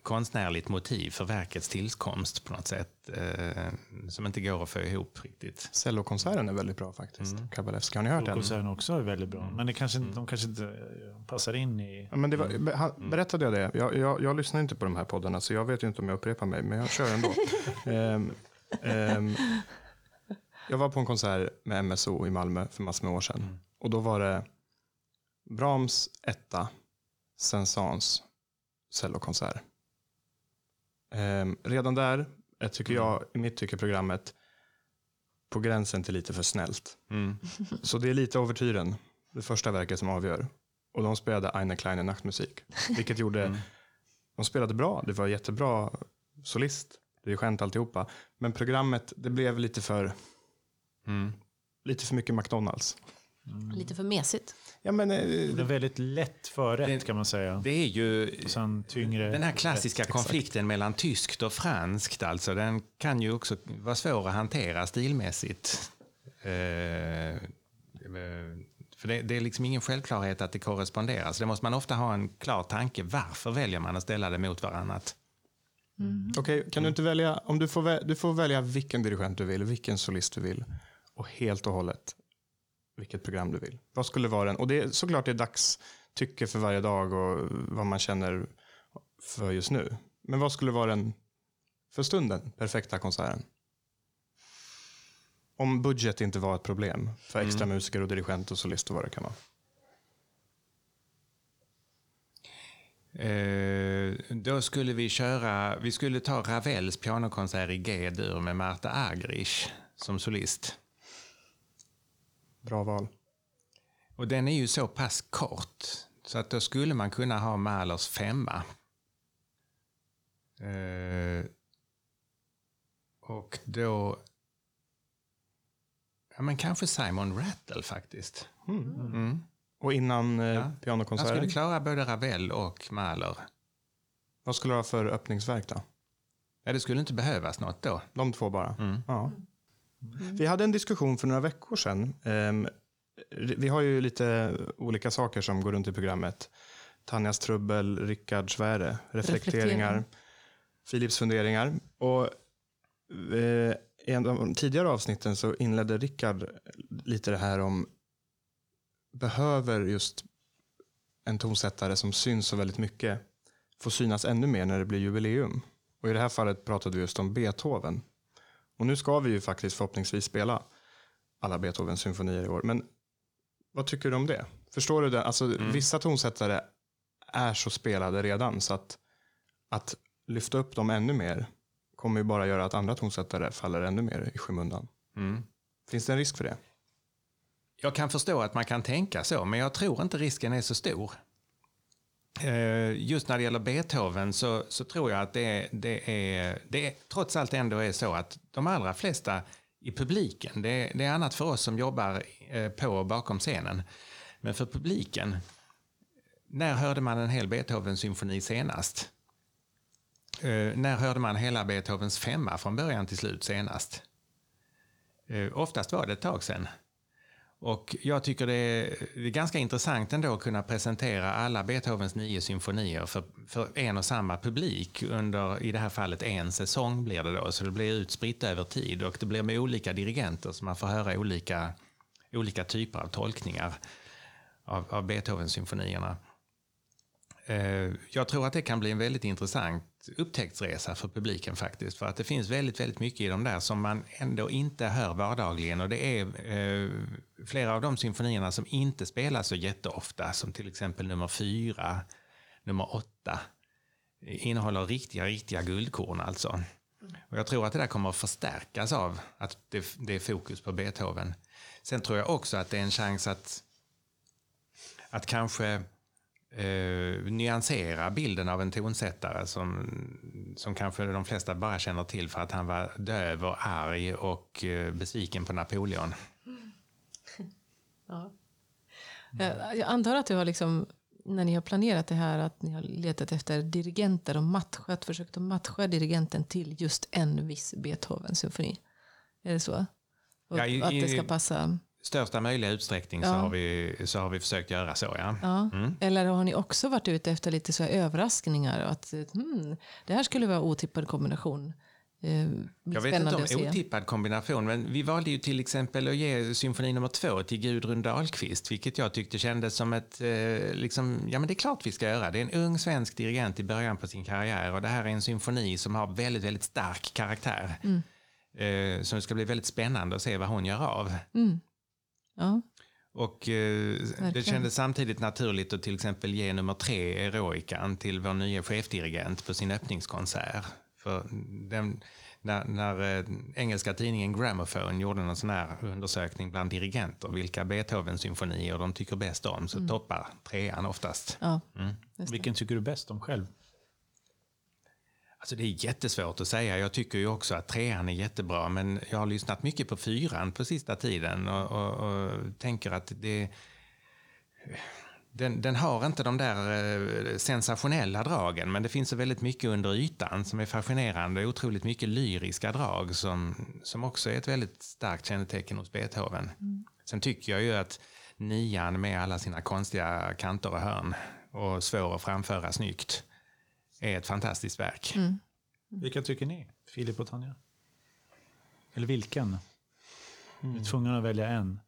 D: konstnärligt motiv för verkets tillkomst på något sätt. Eh, som inte går att få ihop riktigt.
B: Cellokonserten är väldigt bra faktiskt. Mm. Kabalevska, har ni hört den?
C: Konserten också är väldigt bra. Men det kanske, mm. de kanske inte eh, passar in i...
B: Ja, men det var, mm. han, mm. berättade jag det? Jag, jag, jag, lyssnar inte på de här poddarna så jag vet ju inte om jag upprepar mig. Men jag kör ändå. um, um, Jag var på en konsert med MSO i Malmö för massor med år sedan. Mm. Och då var det Brahms etta, Sensans cellokonsert. Eh, redan där, tycker jag, i mitt tycke programmet, på gränsen till lite för snällt.
D: Mm.
B: Så det är lite overtyren, det första verket som avgör. Och de spelade Eine kleine Nachtmusik, vilket gjorde,
D: Mm.
B: de spelade bra, det var jättebra solist, det är skämt alltihopa. Men programmet, det blev lite för,
D: Mm.
B: lite för mycket McDonalds.
A: Lite för mesigt.
B: Ja, men,
C: Det
B: eh,
C: är väldigt lätt förrätt
D: Det-
C: kan man säga.
D: Det är ju
C: tyngre.
D: den här klassiska
C: rätt.
D: konflikten mellan tyskt och franskt. Alltså, den kan ju också vara svår att hantera stilmässigt. Eh, eh, för det, det är liksom ingen självklarhet att det korresponderar. Så det måste man ofta ha en klar tanke. Varför väljer man att ställa det mot varannat?
B: Okej, kan du inte välja, om du får, du får välja vilken dirigent du vill, vilken solist du vill och helt och hållet vilket program du vill. Vad skulle vara den? Och det är såklart det är dags tycke för varje dag och vad man känner för just nu. Men vad skulle vara den för stunden perfekta konserten? Om budget inte var ett problem för extra musiker och dirigent och solist och vad det kan vara.
D: Eh, då skulle vi köra, vi skulle ta Ravels pianokonsert i G-dur med Marta Agrich som solist.
B: Bra val.
D: Och den är ju så pass kort så att då skulle man kunna ha Mahlers femma. Eh, och då... Ja, men kanske Simon Rattle faktiskt. Mm.
B: Och innan eh,
D: Ja.
B: Pianokonserten,
D: skulle klara både Ravel och Mahler.
B: vad skulle det vara för öppningsverk då?
D: Ja, det skulle inte behövas något då.
B: De två bara?
D: Mm.
B: Ja. Vi hade en diskussion för några veckor sedan. Ehm, vi har ju lite olika saker som går runt i programmet. Tanjas trubbel, Rickard Sväre, reflekteringar,
A: Reflektering.
B: Filips funderingar. Och eh, i en av de tidigare avsnitten så inledde Rickard lite det här om behöver just en tonsättare som syns så väldigt mycket få synas ännu mer när det blir jubileum. Och i det här fallet pratade vi just om Beethoven. Och nu ska vi ju faktiskt förhoppningsvis spela alla Beethovens symfonier i år. Men vad tycker du om det? Förstår du det? Alltså, Vissa tonsättare är så spelade redan så att, att lyfta upp dem ännu mer kommer ju bara göra att andra tonsättare faller ännu mer i skymundan.
D: Mm.
B: Finns det en risk för det?
D: Jag kan förstå att man kan tänka så, men jag tror inte risken är så stor. Eh, just när det gäller Beethoven så, så tror jag att det, det, är, det är, trots allt ändå är så att de allra flesta i publiken, det, det är annat för oss som jobbar eh, på och bakom scenen, men för publiken, när hörde man en hel Beethoven-symfoni senast? Eh, när hörde man hela Beethovens femma från början till slut senast? Oftast var det ett tag sedan. Och jag tycker det är, det är ganska intressant ändå att kunna presentera alla Beethovens nio symfonier för, för en och samma publik under, i det här fallet, en säsong blir det då. Så det blir utspritt över tid och det blir med olika dirigenter så man får höra olika, olika typer av tolkningar av, av Beethovens symfonierna. Eh, jag tror att det kan bli en väldigt intressant upptäcktsresa för publiken faktiskt. För att det finns väldigt, väldigt mycket i dem där som man ändå inte hör vardagligen. Och det är eh, flera av de symfonierna som inte spelas så jätteofta, som till exempel nummer fyra, nummer åtta, innehåller riktiga, riktiga guldkorn alltså. Och jag tror att det där kommer att förstärkas av att det, det är fokus på Beethoven. Sen tror jag också att det är en chans att, att kanske eh, nyansera bilden av en tonsättare som, som kanske de flesta bara känner till för att han var döv och arg och eh, besviken på Napoleon.
A: Ja. Jag, jag antar att du har liksom, när ni har planerat det här, att ni har letat efter dirigenter och matchat, försökt att matcha dirigenten till just en viss Beethoven-symfoni. Är det så? Och
D: Ja, i-
A: att det ska passa?
D: Största möjliga utsträckning så,
A: Ja.
D: har vi, så har vi försökt göra så. Ja.
A: Ja.
D: Mm.
A: Eller har ni också varit ute efter lite så överraskningar? Att hmm, det här skulle vara otippad kombination. Eh,
D: Jag vet inte om otippad kombination, men vi valde ju till exempel att ge symfoni nummer två till Gudrun Dahlqvist, vilket jag tyckte kändes som ett, eh, liksom, ja men det är klart vi ska göra. Det är en ung svensk dirigent i början på sin karriär och det här är en symfoni som har väldigt, väldigt stark karaktär.
A: Mm.
D: Eh, så det ska bli väldigt spännande att se vad hon gör av.
A: Mm. Ja.
D: Och eh, det kändes samtidigt naturligt att till exempel ge nummer tre, Eroikan, till vår nya chefdirigent på sin öppningskonsert. För den, när, när eh, engelska tidningen Gramophone gjorde en sån här undersökning bland dirigenter, vilka Beethoven-symfonier de tycker bäst om, så toppar trean oftast.
A: Ja,
D: Mm.
C: Vilken tycker du bäst om själv?
D: Alltså det är jättesvårt att säga. Jag tycker ju också att trean är jättebra, men jag har lyssnat mycket på fyran på sista tiden och, och, och tänker att det... Den, den har inte de där eh, sensationella dragen, men det finns så väldigt mycket under ytan som är fascinerande. Otroligt mycket lyriska drag som, som också är ett väldigt starkt kännetecken hos Beethoven. Sen tycker jag ju att nian med alla sina konstiga kanter och hörn och svår att framföra snyggt är ett fantastiskt verk.
C: Vilka tycker ni? Filip och Tanja? Eller vilken? Du är tvungen att välja en.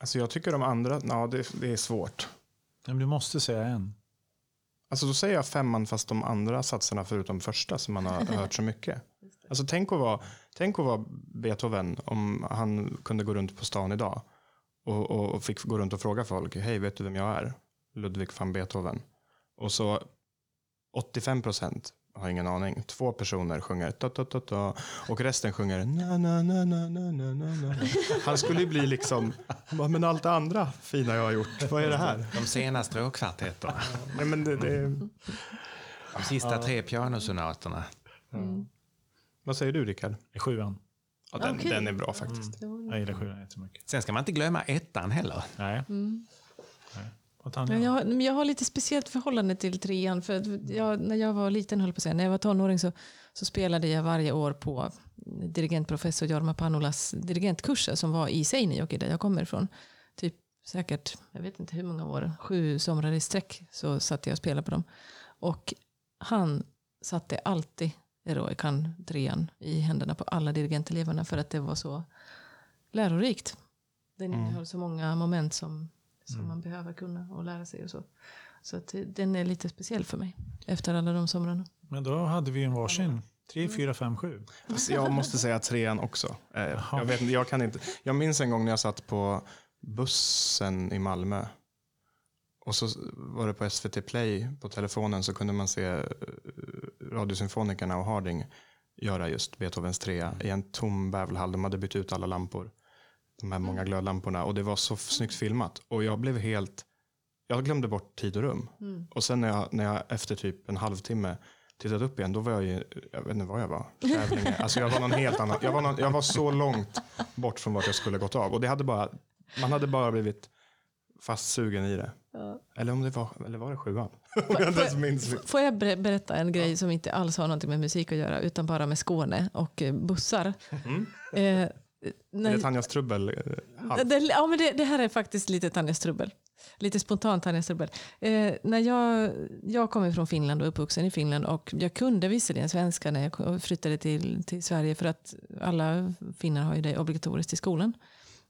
B: Alltså jag tycker de andra, ja det, det är svårt.
C: Men du måste säga en.
B: Alltså då säger jag femman fast de andra satserna förutom första som man har hört så mycket. Alltså tänk att, vara, tänk att vara Beethoven om han kunde gå runt på stan idag och, och, och fick gå runt och fråga folk, hej vet du vem jag är? Ludwig van Beethoven. Och så 85 procent har ingen aning. Två personer sjunger ta, ta, ta, ta, och resten sjunger na, na, na, na, na, na, na, na. Han skulle ju bli liksom, "Va, men allt det andra fina jag har gjort, vad är det här?
D: De sena stråkkvartetterna.
B: Nej, men det, det,
D: De sista tre pianosonaterna.
B: vad säger du Rickard?
C: Sjuan.
B: Ja, den,
A: Okej.
B: den är bra faktiskt.
C: Jag gillar sjuan jättemycket.
D: Sen ska man inte glömma ettan heller.
C: Nej.
A: Mm.
C: Nej.
A: Men jag, har- jag har lite speciellt förhållande till trean. För jag, när jag var liten, höll på att säga, när jag var tonåring så, så spelade jag varje år på dirigentprofessor Jorma Panulas dirigentkurser som var i Seinäjoki där jag kommer ifrån. Typ säkert, jag vet inte hur många år, sju somrar i sträck så satt jag och spelade på dem. Och han satte alltid Eroikan trean i händerna på alla dirigenteleverna för att det var så lärorikt. Den innehöll så många moment som, som man behöver kunna och lära sig och så. Så att det- den är lite speciell för mig efter alla de somrarna.
C: Men då hade vi en varsin. Tre, fyra, fem, sju.
B: Jag måste säga trean också. Eh, jag, vet, jag, kan inte, jag minns en gång när jag satt på bussen i Malmö. Och så var det på SVT Play på telefonen så kunde man se eh, Radiosymfonikerna och Harding göra just Beethovens trea i en tom bävelhall. De hade bytt ut alla lampor. De här många glödlamporna. Och det var så snyggt filmat. Och jag blev helt... Jag glömde bort tid och rum. Och sen när jag, när jag efter typ en halvtimme tittade upp igen, då var jag ju, jag vet inte var jag var. Kävlinge. Alltså jag var någon helt annan. Jag var, någon, jag var så långt bort från vart jag skulle gått av. Och det hade bara, man hade bara blivit fastsugen i det. Eller om det var, eller var det sjuan? Om jag
A: Får jag ber- berätta en grej som inte alls har någonting med musik att göra utan bara med Skåne och eh, bussar. Eh,
B: Är
A: när,
B: det Tanjas trubbel? eh,
A: det, ja, men det, det här är faktiskt lite Tanjas trubbel. Lite spontant Tanjas trubbel. Eh, när jag, jag kommer från Finland och är uppvuxen i Finland och jag kunde visserligen svenska när jag flyttade till, till Sverige för att alla finnar har ju det obligatoriskt i skolan.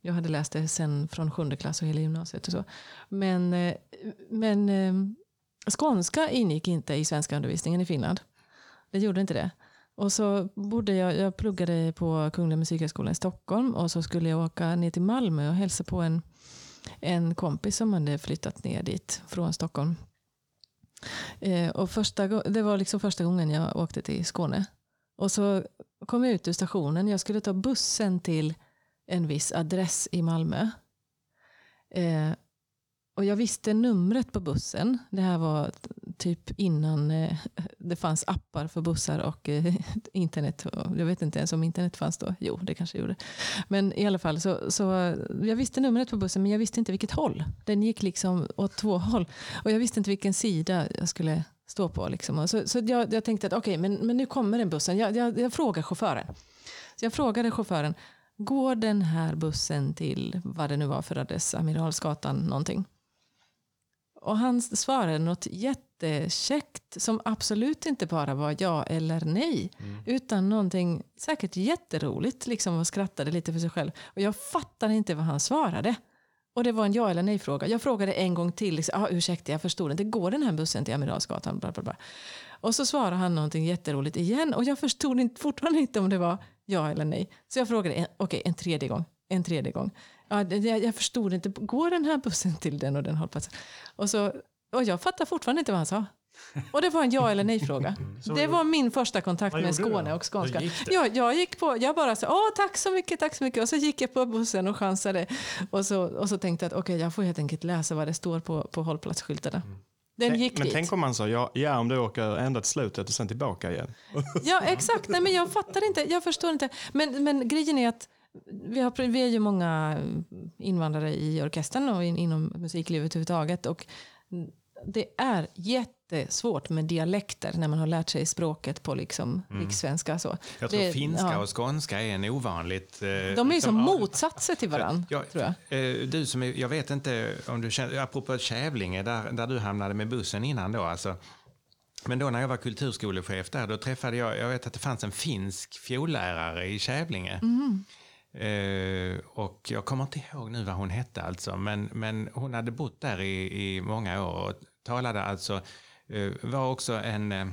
A: Jag hade läst det sen från sjunde klass och hela gymnasiet och så. Men, eh, men eh, skånska ingick inte i svenska undervisningen i Finland. Det gjorde inte det. Och så bodde jag, jag pluggade på Kungliga Musikhögskolan i Stockholm och så skulle jag åka ner till Malmö och hälsa på en, en kompis som hade flyttat ner dit från Stockholm. Eh, och första, det var liksom första gången jag åkte till Skåne. Och så kom jag ut ur stationen. Jag skulle ta bussen till en viss adress i Malmö. Eh, och jag visste numret på bussen. Det här var typ innan eh, det fanns appar för bussar och eh, internet. Jag vet inte ens om internet fanns då. Jo, det kanske gjorde. Men i alla fall, så, så jag visste numret på bussen men jag visste inte vilket håll. Den gick liksom åt två håll. Och jag visste inte vilken sida jag skulle stå på. Liksom. Så, så jag, jag tänkte att okej, men, men nu kommer den bussen. Jag, jag, jag frågar chauffören. Så jag frågade chauffören, går den här bussen till vad det nu var för adress, Amiralsgatan någonting? Och han svarade något jättekäckt som absolut inte bara var ja eller nej. Utan någonting säkert jätteroligt liksom och skrattade lite för sig själv. Och jag fattade inte vad han svarade. Och det var en ja eller nej fråga. Jag frågade en gång till. Liksom, ah, ursäkta, jag förstod inte. Går den här bussen till Amiralsgatan? Bla, bla, bla. Och så svarade han någonting jätteroligt igen. Och jag förstod inte, fortfarande inte om det var ja eller nej. Så jag frågade en, okej, en tredje gång. En tredje gång. Ja, det- jag, jag förstod inte. Går den här bussen till den och den hållplatsen? Och, så, och jag fattar fortfarande inte vad han sa. Och det var en ja eller nej-fråga.
C: Så
A: Det var min första kontakt med Skåne och skånska.
C: Hur gick det?
A: Ja, jag gick på, jag bara sa åh tack så mycket, tack så mycket. Och så gick jag på bussen och chansade. Och så, och så tänkte jag att okej, jag får helt enkelt läsa vad det står på, på hållplatsskyltarna.
C: Mm.
A: Den gick
B: men
A: dit.
B: tänk om man sa ja, ja om du åker ända till slutet och sen tillbaka igen.
A: Ja, exakt. Nej, men jag fattar inte. Jag förstår inte. Men, men grejen är att vi, har, vi är ju många invandrare i orkestern och in, inom musiklivet överhuvudtaget. Och det är jättesvårt med dialekter när man har lärt sig språket på liksom rikssvenska. Så.
D: Jag tror
A: Det-
D: finska
A: ja.
D: och skånska är en ovanligt... eh,
A: De är
D: liksom,
A: som
D: ja,
A: motsatser till varandra,
D: Ja,
A: tror jag.
D: eh, Du som är, jag vet inte om du känner, apropå Kävlinge, där, där du hamnade med bussen innan då, alltså. Men då när jag var kulturskolechef där, då träffade jag, jag vet att det fanns en finsk fiollärare i Kävlinge. Eh, och jag kommer inte ihåg nu vad hon hette alltså, men, men hon hade bott där i, i många år och talade alltså, eh, var också en, eh,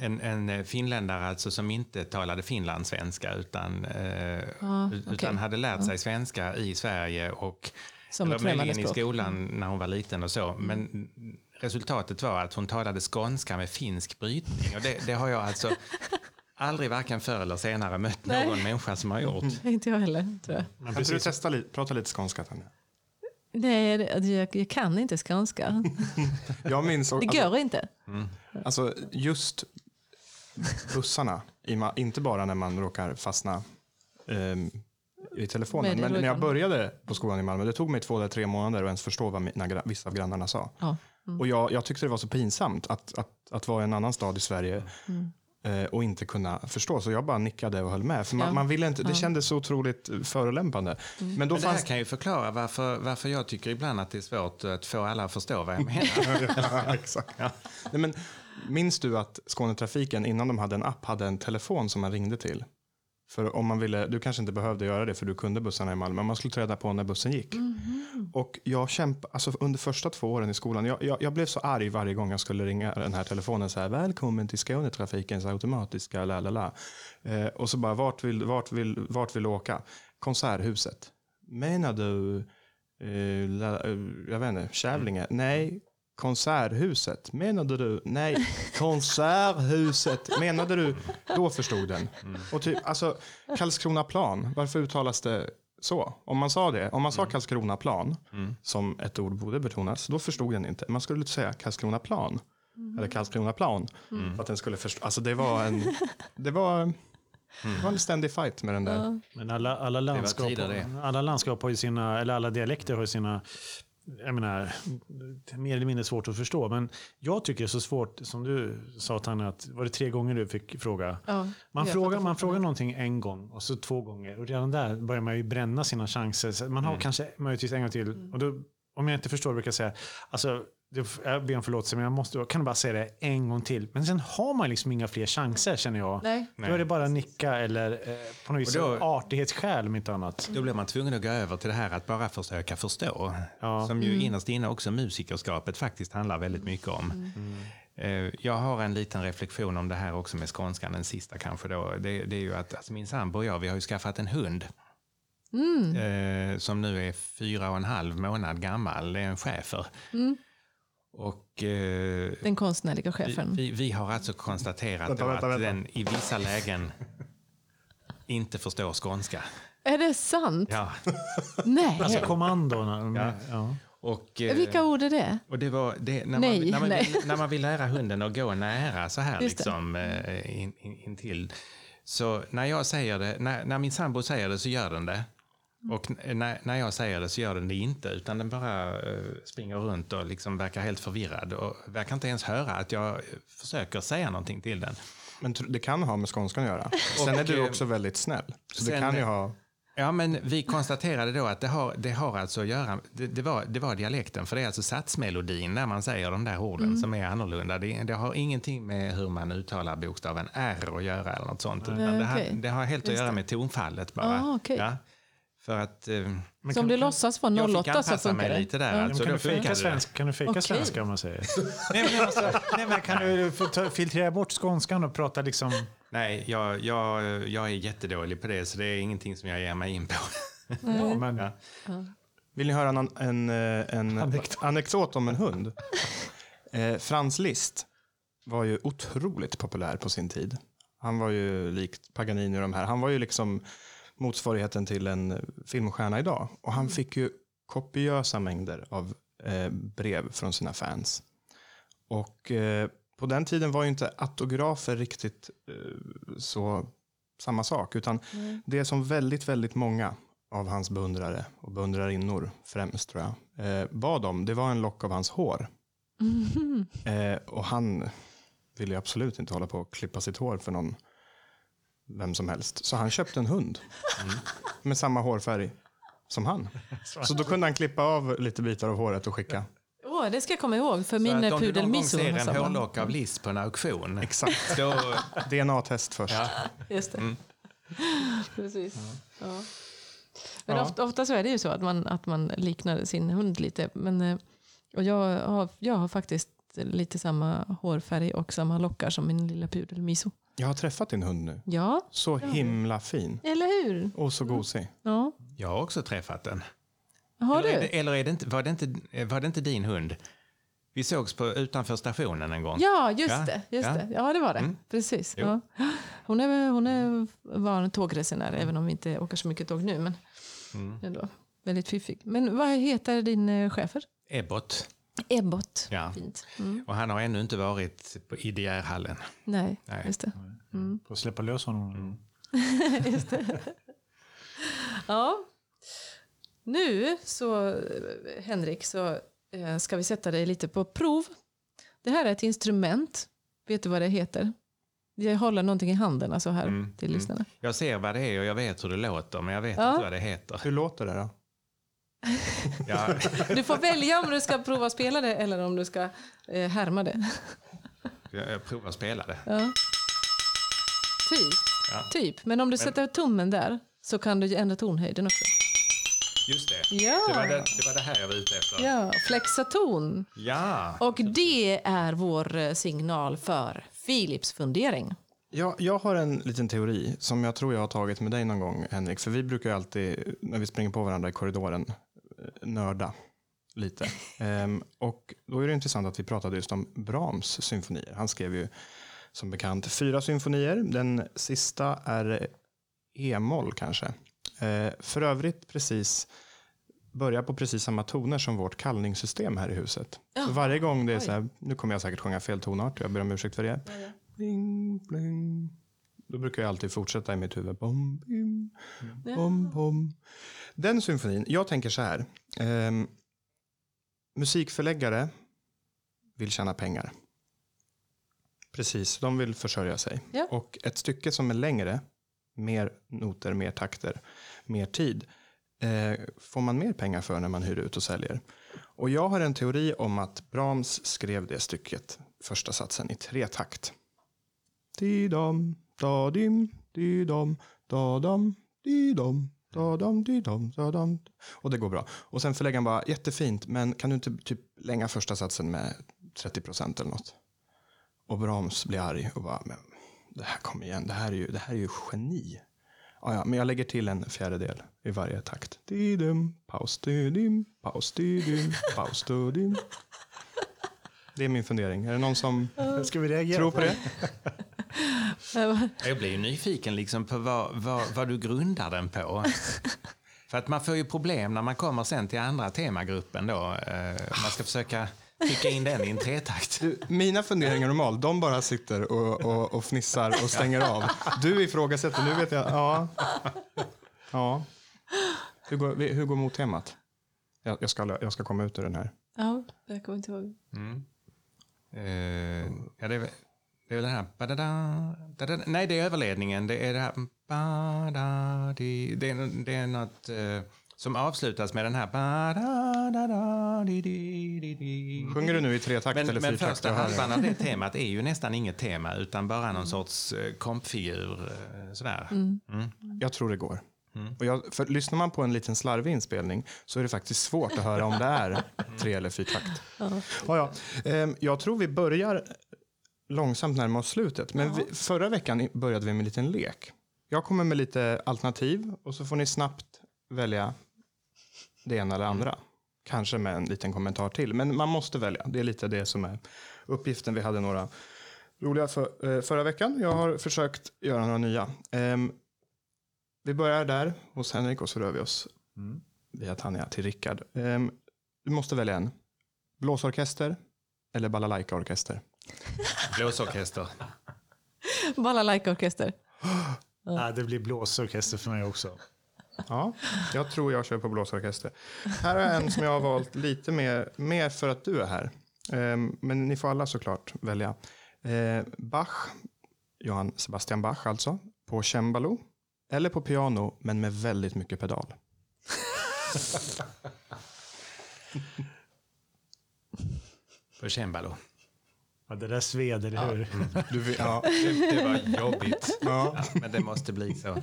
D: en, en finländare alltså som inte talade finlandssvenska utan, eh,
A: Ja,
D: utan
A: okej.
D: hade lärt sig svenska i Sverige och
A: Som
D: eller möjligen i
A: språk. Mm.
D: skolan när hon var liten och så. Men resultatet var att hon talade skånska med finsk brytning. Och det, det har jag alltså aldrig varken förr eller senare mött
A: Nej.
D: någon människa som har gjort.
A: Inte jag heller, tror jag.
C: Men
B: Kan du
C: precis,
B: testa lite, prata lite skånska Tanja?
A: Nej, det- jag, jag kan inte skånska.
B: Jag minns
A: Det
B: alltså,
A: går inte.
B: alltså just bussarna, inte bara när man råkar fastna ehm, i telefonen.
A: Men
B: när jag började på skolan i Malmö, det tog mig två eller tre månader att ens förstå vad mina, vissa av grannarna sa.
A: Ja.
B: Och jag, jag tyckte det var så pinsamt att, att, att vara i en annan stad i Sverige
A: Mm.
B: Eh, och inte kunna förstå. Så jag bara nickade och höll med. För man,
A: Ja.
B: man ville inte, det kändes så otroligt förolämpande.
A: Mm.
B: Men då
D: Men det här
B: fanns
D: kan ju förklara varför, varför jag tycker ibland att det är svårt att få alla att förstå vad jag menar.
B: ja, exakt. Nej, men, minns du att Skånetrafiken innan de hade en app hade en telefon som man ringde till? För om man ville, du kanske inte behövde göra det för du kunde bussarna i Malmö, men man skulle ta reda på när bussen gick. Och jag kämpade, alltså under första två åren i skolan, jag, jag, jag blev så arg varje gång jag skulle ringa den här telefonen så här, välkommen till Skånetrafikens automatiska la la la. Eh, och så bara, vart vill, vart, vill, vart vill du åka? Konserthuset. Menar du, eh, la, eh, jag vet inte, Kävlinge? Nej, Konserthuset. Menade du? Nej, Konserthuset. Menade du? Då förstod den. Och typ, alltså, Karlskronaplan, varför uttalas det så? Om man sa det, om man sa Karlskronaplan, som ett ord borde betonas, då förstod den inte. Man skulle säga Karlskronaplan. Eller Karlskronaplan. För att den skulle förstå. Alltså det var en, det var, det var en ständig fight med den där.
C: men alla, alla, landskap, alla landskap har ju sina, eller alla dialekter har ju sina, jag menar, mer eller mindre svårt att förstå. Men jag tycker det är så svårt, som du sa Tanja, att var det tre gånger du fick fråga?
A: Ja,
C: Man frågar, man frågar någonting en gång och så två gånger. Och redan där börjar man ju bränna sina chanser. Så man har kanske möjligtvis en gång till. Och då, om jag inte förstår brukar jag säga, alltså, jag ber om förlåtelse men jag måste, kan bara säga det en gång till. Men sen har man liksom inga fler chanser känner jag.
A: Nej.
C: Då är det bara nicka eller eh, på något vis artighetsskäl om inte annat.
D: Då blir man tvungen att gå över till det här att bara försöka förstå.
C: Ja.
D: Som ju innerst inne också musikerskapet faktiskt handlar väldigt mycket om. Eh, Jag har en liten reflektion om det här också med skånskan, den sista kanske då. Det, det är ju att alltså min sambo och jag, vi har ju skaffat en hund. Eh, som nu är fyra och en halv månad gammal. Det är en schäfer. Och eh,
A: Den konstnärliga
D: vi,
A: chefen.
D: vi, vi har alltså konstaterat
B: Vänta,
D: då
B: vänta,
D: att
B: vänta.
D: den i vissa lägen inte förstår skånska.
A: Är det sant?
D: Ja.
A: Nej.
C: Alltså kommandona.
D: Ja.
C: Ja.
D: Och, eh,
A: Vilka ord är det?
D: Och det var det, när,
A: Nej,
D: man, när, man
A: nej.
D: När man vill lära hunden att gå nära så här
A: Just
D: liksom eh, in, in, in till. Så när jag säger det, när, när min sambo säger det så gör den det. Och n- när, när jag säger det så gör den det inte, utan den bara eh, springer runt och liksom verkar helt förvirrad och verkar inte ens höra att jag eh, försöker säga någonting till den.
B: Men det kan ha med skånskan att göra. Sen är du
D: eh,
B: också väldigt snäll. Så det
D: sen-
B: kan ju ha...
D: Ja, men vi konstaterade då att det har, det har alltså att göra, det, det, var, det var dialekten, för det är alltså satsmelodin när man säger de där orden som är annorlunda. Det, det har ingenting med hur man uttalar bokstaven R att göra eller något sånt. Utan det, har,
A: okej.
D: det har helt att
A: Just
D: göra
A: det.
D: med tonfallet bara.
A: Ah, okej.
D: ja, för att eh,
C: Men
A: Så om du låtsas vara
D: jag fick
A: 08 så funkar
D: mig
A: det?
D: lite där.
C: Men
D: Alltså,
C: kan, du
D: det.
C: svenska, kan du fejka
A: Okej.
C: svenska om man säger? nej, men alltså, nej, men kan du ta, filtrera bort skånskan och prata liksom...
D: Nej, jag, jag, jag är jättedålig på det, så det är ingenting som jag ger mig in på.
C: Ja, men,
D: Ja.
B: Vill ni höra en, en, eh, en
C: Anekdot.
B: anekdot om en hund? Eh, Frans Liszt var ju otroligt populär på sin tid. Han var ju likt Paganini och de här. Han var ju liksom motsvarigheten till en filmstjärna idag. Och han fick ju kopiösa mängder av eh, brev från sina fans. Och eh, på den tiden var ju inte autografer riktigt eh, så samma sak. Utan det som väldigt, väldigt många av hans beundrare och beundrarinnor främst tror jag eh, bad om, det var en lock av hans hår. Eh, och han ville ju absolut inte hålla på och klippa sitt hår för någon, vem som helst. Så han köpte en hund med samma hårfärg som han. Så då kunde han klippa av lite bitar av håret och skicka.
A: Åh, det ska jag komma ihåg, för
D: Så
A: min
D: att om du
A: pudel
D: någon gång
A: Miso
D: ser en hårlock av Liss på en auktion,
B: Exakt.
D: då,
B: DNA-test först.
D: ja,
A: Just det. Precis. Ja. Men
B: Ja.
A: ofta, ofta så är det ju så att man, att man liknar sin hund lite. Men, eh, och jag, har, jag har faktiskt lite samma hårfärg och samma lockar som min lilla pudel Miso.
B: Jag har träffat din hund nu.
A: Ja,
B: Så himla fin.
A: eller hur?
B: Och så gosig.
A: Ja.
D: jag har också träffat den.
A: Har
D: eller är
A: du?
D: det, eller är det inte, var, det inte, var det inte din hund? Vi sågs på, utanför stationen en gång.
A: Ja, just
D: Ja,
A: det. Just
D: ja.
A: det. Ja, det var det.
D: Mm.
A: Precis. Ja. Hon, är, hon är, var en tågresenär, även om vi inte åker så mycket tåg nu. Men
D: Mm.
A: ändå. Väldigt fiffig. Men vad heter din eh, chefer?
D: Ebbot.
A: Ebbot.
D: Ja.
A: Fint. Mm.
D: Och han har ännu inte varit på, i DR-hallen.
A: Nej,
D: Nej.
A: just det. Mm.
C: Får släppa lös honom.
A: Just det. Ja. Nu så, Henrik, så eh, ska vi sätta dig lite på prov. Det här är ett instrument. Vet du vad det heter? Jag håller någonting i handen alltså här
D: Mm,
A: till
D: mm.
A: lyssnarna.
D: Jag ser vad det är och jag vet hur det låter, men jag vet
A: Ja.
D: inte vad det heter.
B: Hur låter det då?
D: Ja,
A: Du får välja om du ska prova spela det eller om du ska eh, härma det.
D: jag jag provar att spela det.
A: Ja. Typ.
D: Ja.
A: typ. Men om du sätter tummen där så kan du ändra tonhöjden också.
D: Just det.
A: Ja,
D: Det var det, det var det här jag var ute efter.
A: ja. flexa ton.
D: Ja.
A: Och det är vår eh, signal för Philips fundering.
B: Jag, jag har en liten teori som jag tror jag har tagit med dig någon gång, Henrik. För vi brukar ju alltid, när vi springer på varandra i korridoren, nörda lite. Ehm, och då är det intressant att vi pratade just om Brahms symfonier. Han skrev ju som bekant fyra symfonier. Den sista är e-moll kanske. Eh, för övrigt precis börjar på precis samma toner som vårt kallningssystem här i huset.
A: Jaha,
B: Så varje gång det är så här, nu kommer jag säkert sjunga fel tonart, jag ber om ursäkt för det. Bling, bling. Då brukar jag alltid fortsätta i mitt huvud. Bom, bim, bom, bom. Den symfonin, jag tänker så här. ehm, musikförläggare vill tjäna pengar. Precis, de vill försörja sig.
A: Ja.
B: Och ett stycke som är längre, mer noter, mer takter, mer tid, eh, får man mer pengar för när man hyr ut och säljer. Och jag har en teori om att Brahms skrev det stycket, första satsen, i tre takt. Di-dam, da-dim, di-dam, da-dam, di-dam, da-dam, di-dam, da-dam. Och det går bra. Och sen förläggaren bara, jättefint, men kan du inte typ länga första satsen med 30 procent eller något? Och Brahms blir arg och bara, men det här kommer igen, det här är ju, det här är ju geni. Ja, ja, men jag lägger till en fjärdedel i varje takt. Di-dim, paus, di-dim, paus, di-dim, paus, di-dim. Det är min fundering. Är det någon som
C: Ska vi
B: tror på det?
D: Jag blir ju nyfiken liksom på vad, vad, vad du grundar den på. För att man får ju problem när man kommer sen till andra temagruppen då. Eh, man ska försöka trycka in den i en tretakt.
B: Du, mina funderingar normalt, de bara sitter och, och, och fnissar och stänger av. Du ifrågasätter, nu vet jag, ja. Ja. Hur går, hur går mottemat? Jag, jag, ska, jag ska komma ut ur den här.
A: Ja, jag kommer inte ihåg.
D: Mm. Eh, ja, det, är, väl- det är väl det här... Badada, dadada, nej, det är överledningen. Det är det här... Badadi, det, är, det är något eh, som avslutas med den här... Badadadidididi.
B: Sjunger du nu i tretakt
D: Men,
B: eller
D: men
B: fyrtakt?
D: första halvan
B: det.
D: av det temat är ju nästan inget tema utan bara någon sorts eh, kompfigur. eh, Sådär. Mm.
B: Jag tror det går.
D: Mm.
B: Och jag, för lyssnar man på en liten slarvig inspelning så är det faktiskt svårt att höra om det är tre eller fyrtakt.
A: Ja.
B: Ja, ja. Ehm, Jag tror vi börjar långsamt närma oss slutet. Men vi, förra veckan började vi med en liten lek. Jag kommer med lite alternativ och så får ni snabbt välja det ena eller andra. Kanske med en liten kommentar till. Men man måste välja. Det är lite det som är uppgiften. Vi hade några roliga för, eh, förra veckan. Jag har försökt göra några nya. Ehm, vi börjar där hos Henrik och så rör vi oss
C: Mm.
B: via Tanja till Rickard. Ehm, du måste välja en. Blåsorkester eller balalaikaorkester?
D: Blåsorkester.
A: Balalaika-orkester.
C: Ja, det blir blåsorkester för mig också.
B: Ja, jag tror jag kör på blåsorkester. Här är en som jag har valt lite mer, mer för att du är här. Ehm, men ni får alla såklart välja. Eh, Bach, Johann Sebastian Bach alltså, på cembalo. Eller på piano, men med väldigt mycket pedal.
D: På cembalo.
C: Ja, det där sved, eller hur?
B: Du, vi- ja,
D: Det, det var jobbigt.
B: ja.
D: Ja, men det måste bli så.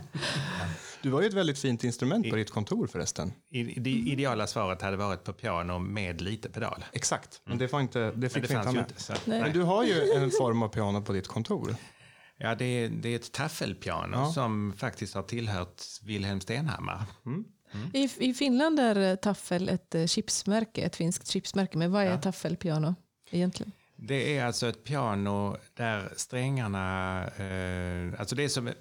B: du har ju ett väldigt fint instrument på ditt kontor förresten.
D: I, det ideala svaret hade varit på piano med lite pedal.
B: Exakt, men det, var inte, det
D: Men
B: fick
D: det
B: vi inte
D: fanns
B: ha med.
D: inte. Så.
B: Men du har ju en form av piano på ditt kontor.
D: Ja, det är, det är ett taffelpiano
B: Ja.
D: som faktiskt har tillhört Wilhelm Stenhammar.
A: I, I Finland är taffel ett eh, chipsmärke, ett finskt chipsmärke. Men vad är
D: Ja.
A: taffelpiano egentligen?
D: Det är alltså ett piano där strängarna, eh, alltså det är som, eh,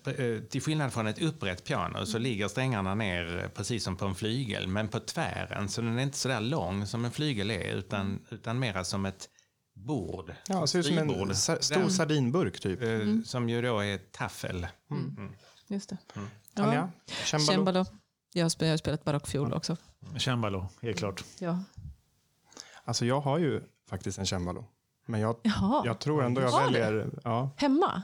D: till skillnad från ett upprätt piano så ligger strängarna ner precis som på en flygel, men på tvären. Så den är inte så där lång som en flygel är, utan, utan mera som ett bord.
B: Ja, det ser ut som en stor
D: Den,
B: sardinburk typ.
D: eh, Som ju då är taffel.
A: Just det.
B: Tanja, cembalo.
A: Cembalo. Jag har spelat, spelat barockfiol också.
C: Cembalo, helt klart.
A: Ja.
B: Alltså jag har ju faktiskt en cembalo. Men jag,
A: Jaha,
B: jag tror ändå jag
A: Har du?
B: väljer... Ja,
A: hemma?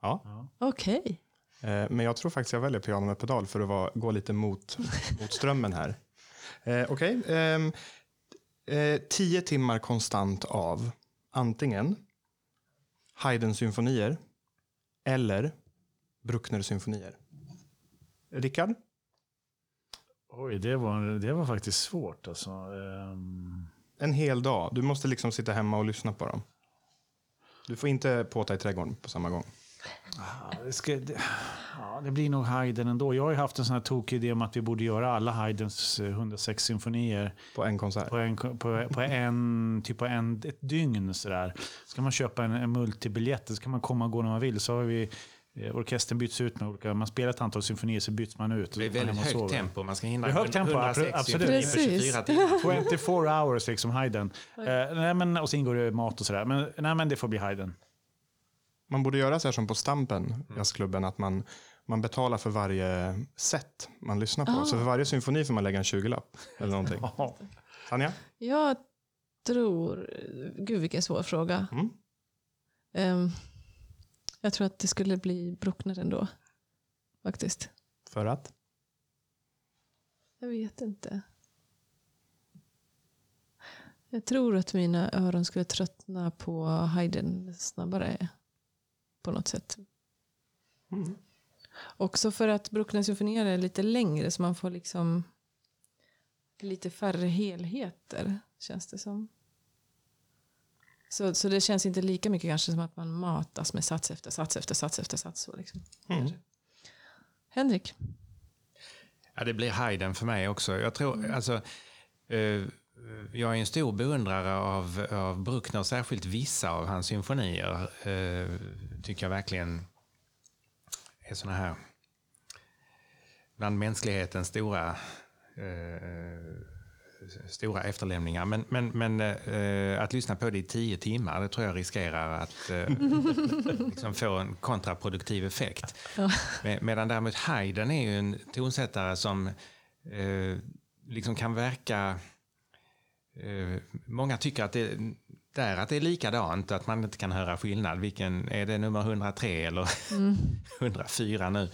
B: ja.
A: Okej.
B: Eh, men jag tror faktiskt jag väljer piano med pedal för att vara, gå lite mot, mot strömmen här. Eh, Okej. ehm, eh, tio timmar konstant av antingen Haydns symfonier eller Bruckner symfonier. Rickard?
C: Oj, det var, det var faktiskt svårt. Alltså. Ehm,
B: En hel dag. Du måste liksom sitta hemma och lyssna på dem. Du får inte påta i trädgården på samma gång.
C: ja, det, ska, det, ja, det blir nog Haydn ändå. Jag har ju haft en sån här tokig idé om att vi borde göra alla Haydns eh, 106 symfonier
B: På en konsert.
C: på en, på, på en, typ på en, ett dygn. Sådär. Ska man köpa en, en multibiljett så kan man komma och gå när man vill. Så har vi eh, orkestern byts ut med olika, man spelar ett antal symfonier så byts man ut.
D: Det är väldigt högt tempo. Man ska hindra
C: Det är högt tempo,
D: 106
C: absolut.
D: symfonier på
A: Precis.
D: 24 timmar.
C: 24 hours liksom, Haydn. Eh, nej, men, och så ingår det mat och sådär. Men, nej, men det får bli Haydn.
B: Man borde göra så här som på Stampen, jazzklubben, att man, man betalar för varje set man lyssnar på.
A: Ah.
B: Så för varje symfoni får man lägga en 20-lapp eller någonting. Tanja?
A: Jag tror... Gud, vilken svår fråga.
B: Mm.
A: Ehm, jag tror att det skulle bli Bruckner ändå. Faktiskt.
B: För att?
A: Jag vet inte. Jag tror att mina öron skulle tröttna på Haydn snabbare. På något sätt.
B: Mm.
A: Också för att Bruckner symfonier är lite längre så man får liksom lite färre helheter känns det som. Så, så det känns inte lika mycket kanske som att man matas med sats efter sats efter sats efter sats. Så liksom.
B: Mm.
A: Henrik?
D: Ja, det blir Haydn för mig också. Jag tror, alltså, eh, jag är en stor beundrare av, av Bruckner, särskilt vissa av hans symfonier. Eh, tycker jag verkligen är såna här bland mänsklighetens stora eh, stora efterlämningar. Men, men, men eh, att lyssna på det i tio timmar, det tror jag riskerar att eh, liksom få en kontraproduktiv effekt.
A: Ja.
D: Med, medan däremot Haydn är ju en tonsättare som eh, liksom kan verka... Eh, många tycker att det, där att det är likadant, att man inte kan höra skillnad. Vilken, är det nummer 103 eller 104 nu?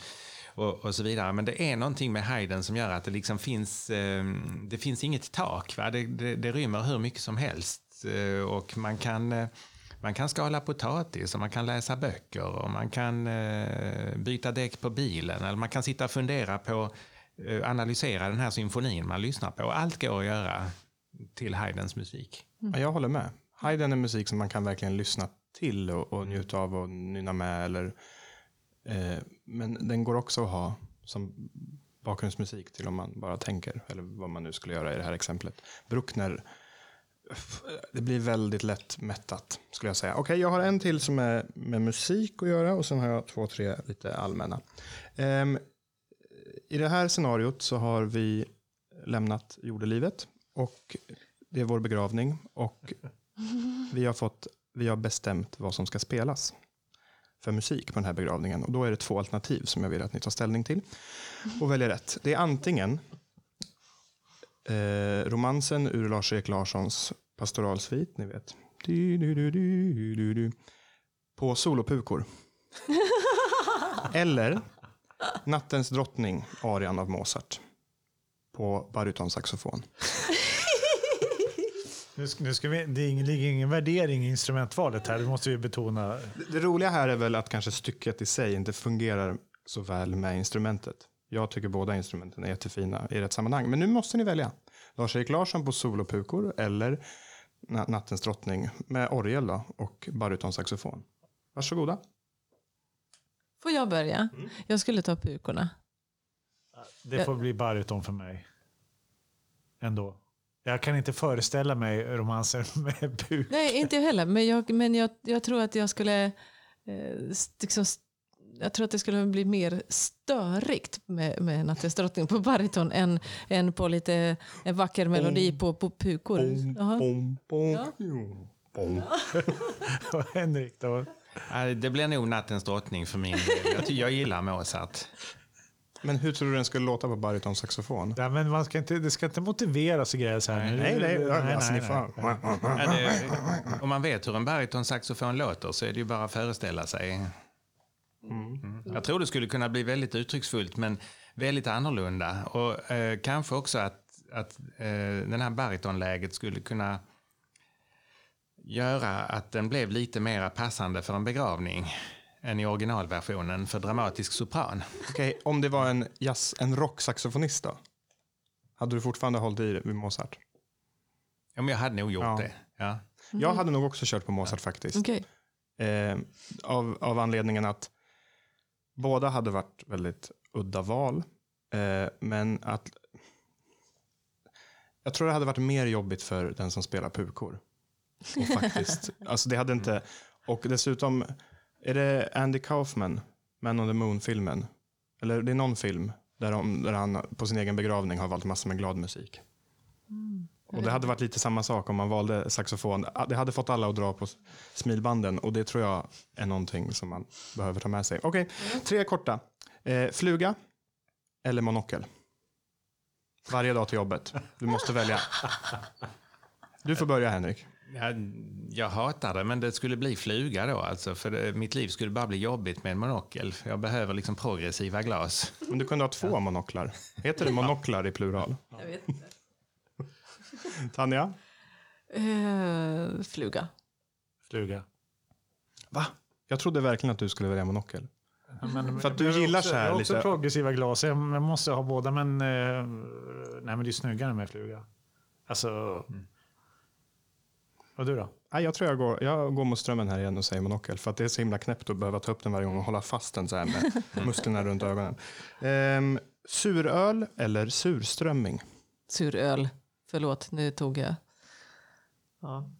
D: Och, och så vidare. Men det är någonting med Haydn som gör att det liksom finns, eh, det finns inget tak. Va? Det, det, det rymmer hur mycket som helst. Eh, och man kan, eh, man kan skala potatis och man kan läsa böcker och man kan eh, byta däck på bilen. Eller man kan sitta och fundera på, eh, analysera den här symfonin man lyssnar på. Allt går att göra till Haydns musik.
B: Mm. jag håller med. Haydn är musik som man kan verkligen lyssna till och, och njuta av och nynna med. Eller, eh, men den går också att ha som bakgrundsmusik till om man bara tänker, eller vad man nu skulle göra i det här exemplet. Bruckner, det blir väldigt lätt mättat skulle jag säga. Okej, jag har en till som är med musik att göra och sen har jag två, tre lite allmänna. Ehm, I det här scenariot så har vi lämnat jordelivet och det är vår begravning och vi har, fått, vi har bestämt vad som ska spelas för musik på den här begravningen. Och då är det två alternativ som jag vill att ni tar ställning till och väljer rätt. Det är antingen eh, romansen ur Lars-Erik Larssons pastoralsvit, ni vet. Du, du, du, du, du, du, på solopukor. Eller Nattens drottning, arian av Mozart. På barytonsaxofon.
C: Nu ska, nu ska vi, det ligger ingen värdering i instrumentvalet här, det måste vi betona.
B: Det, det roliga här är väl att kanske stycket i sig inte fungerar så väl med instrumentet. Jag tycker båda instrumenten är jättefina i rätt sammanhang. Men nu måste ni välja. Lars-Erik Larsson på solopukor eller Na- Nattens drottning med orgel då, och barytonsaxofon. Varsågoda.
A: Får jag börja? Jag skulle ta pukorna.
C: Det får bli baryton för mig. Ändå. Jag kan inte föreställa mig romanser med buk.
A: Nej, inte jag heller. Men jag, men jag, jag tror att jag skulle... Eh, liksom, jag tror att det skulle bli mer störigt med, med Nattens drottning på bariton än, än på lite en vacker melodi på, på pukor. Jaha.
B: Bom, bom,
A: Ja.
B: bom.
C: Och Henrik då?
D: Det blir nog Nattens drottning för min del. Jag, jag gillar Mozart.
B: Men hur tror du den skulle låta på barytonsaxofon?
C: Ja, men man ska inte, det ska inte motiveras och grejer så här.
B: Nej, nej,
C: nej,
B: alltså,
C: nej,
B: ni
C: nej.
B: får...
D: Ja, det, om man vet hur en barytonsaxofon låter så är det ju bara att föreställa sig. Mm. Jag tror det skulle kunna bli väldigt uttrycksfullt men väldigt annorlunda. Och eh, kanske också att, att eh, den här barytonläget skulle kunna göra att den blev lite mer passande för en begravning än i originalversionen för dramatisk sopran.
B: Okej, om det var en, jazz, en rocksaxofonist då? Hade du fortfarande hållit i vid Mozart?
D: Ja, men jag hade nog gjort
B: Ja.
D: det. Ja.
B: Jag hade nog också kört på Mozart faktiskt.
A: Okej.
B: Eh, av, av anledningen att båda hade varit väldigt udda val. Eh, men att jag tror det hade varit mer jobbigt för den som spelar pukor. Och faktiskt, alltså det hade inte, och dessutom, är det Andy Kaufman, Man on the Moon-filmen? Eller det är någon film där, de, där han på sin egen begravning har valt massor med glad musik. Och det hade varit lite samma sak om man valde saxofon. Det hade fått alla att dra på smilbanden och det tror jag är någonting som man behöver ta med sig. Okej, tre korta. Eh, fluga eller monokel? Varje dag till jobbet. Du måste välja. Du får börja Henrik.
D: Jag, jag hatar det, men det skulle bli fluga då. Alltså, för det, mitt liv skulle bara bli jobbigt med en monokel. För jag behöver liksom progressiva glas.
B: Men du kunde ha två monoklar. Heter det monoklar i plural?
A: Jag vet inte.
B: Tanja?
A: Eh, fluga.
C: Fluga.
B: Va? Jag trodde verkligen att du skulle välja monokel.
C: Men,
B: För att du
C: jag
B: gillar
C: också,
B: så här
C: Jag har också
B: lite-
C: progressiva glas. Jag, jag måste ha båda, men, eh, nej, men det är snyggare med fluga. Alltså... Och du då?
B: Nej, jag tror jag går, jag går mot strömmen här igen och säger monokel. För att det är så himla knäppt att behöva ta upp den varje gång och hålla fast den så här med musklerna runt ögonen. Ehm, suröl eller surströmming?
A: Suröl. Förlåt, nu tog jag... Ja.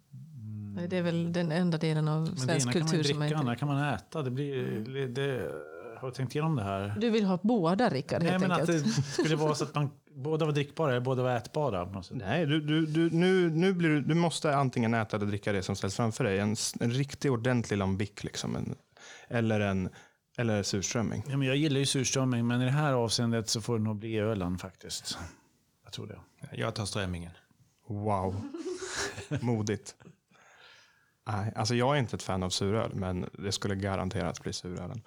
A: Nej, Det är väl den enda delen av
C: Men
A: svensk
C: man
A: kultur
C: ju
A: som
C: dricka,
A: jag
C: andra
A: inte...
C: kan man äta. Det blir, det, har du tänkt igenom det här?
A: Du vill ha båda, Rickard,
C: Nej,
A: helt
C: men att
A: enkelt.
C: det skulle vara så att man båda var drickbara eller båda var ätbara.
B: Nej, du, du, du, nu, nu blir du, du måste antingen äta eller dricka det som ställs framför dig. En, en riktig ordentlig lambic liksom. En, eller en eller surströmming.
C: Ja, men jag gillar ju surströmming, men i det här avseendet så får det nog bli ölen faktiskt. Jag tror det.
D: Jag tar strömmingen.
B: Wow, modigt. Nej, alltså jag är inte ett fan av suröl, men det skulle garanterat bli surölen.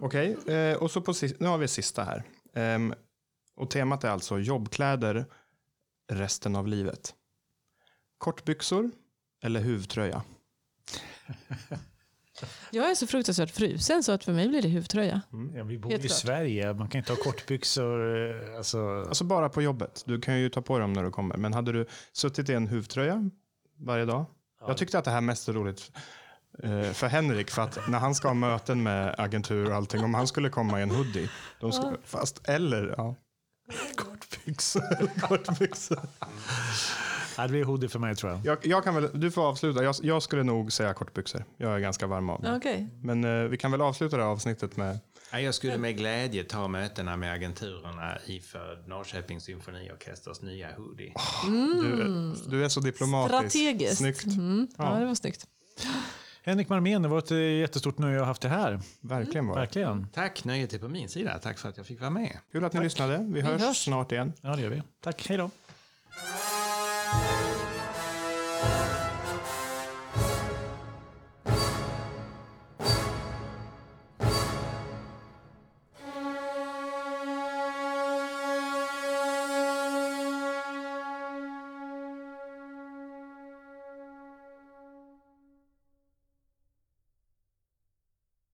B: Okej, eh, och så på nu har vi sista här. Och temat är alltså jobbkläder resten av livet. Kortbyxor eller huvtröja?
A: Jag är så fruktansvärt frusen så att för mig blir det huvtröja.
C: Ja, vi bor
A: Helt
C: i
A: klart.
C: Sverige, man kan inte ha kortbyxor. eh, Alltså,
B: Alltså bara på jobbet. Du kan ju ta på dem när du kommer. Men hade du suttit i en huvtröja varje dag? Jag tyckte att det här mest är roligt eh, för Henrik. För att när han ska ha möten med agentur och allting. Om han skulle komma i en hoodie. De skulle, fast, eller, ja.
C: Kortbyxor.
B: Kortbyxor.
C: Ja, det blir hoodie för mig tror jag.
B: Jag, jag kan väl, du får avsluta. Jag, jag skulle nog säga kortbyxor. Jag är ganska varm av mig.
A: Okej.
B: Men eh, vi kan väl avsluta det här avsnittet med...
D: Ja, Jag skulle med glädje ta mötena med agenturerna iförd Norrköpings symfoniorkesters nya hoodie.
B: Du, du är så diplomatisk.
A: Strategiskt.
B: Snyggt.
A: Mm. Ja.
B: Ja.
A: det var snyggt.
C: Henrik Marmén, det var ett eh, jättestort nöje att ha haft det här.
B: Verkligen var.
C: Verkligen.
D: Tack, nöjet är på min sida. Tack för att jag fick vara med.
B: Kul att ni lyssnade. Vi hörs
A: hörs.
B: snart igen.
C: Ja, det gör vi. Tack, hej då.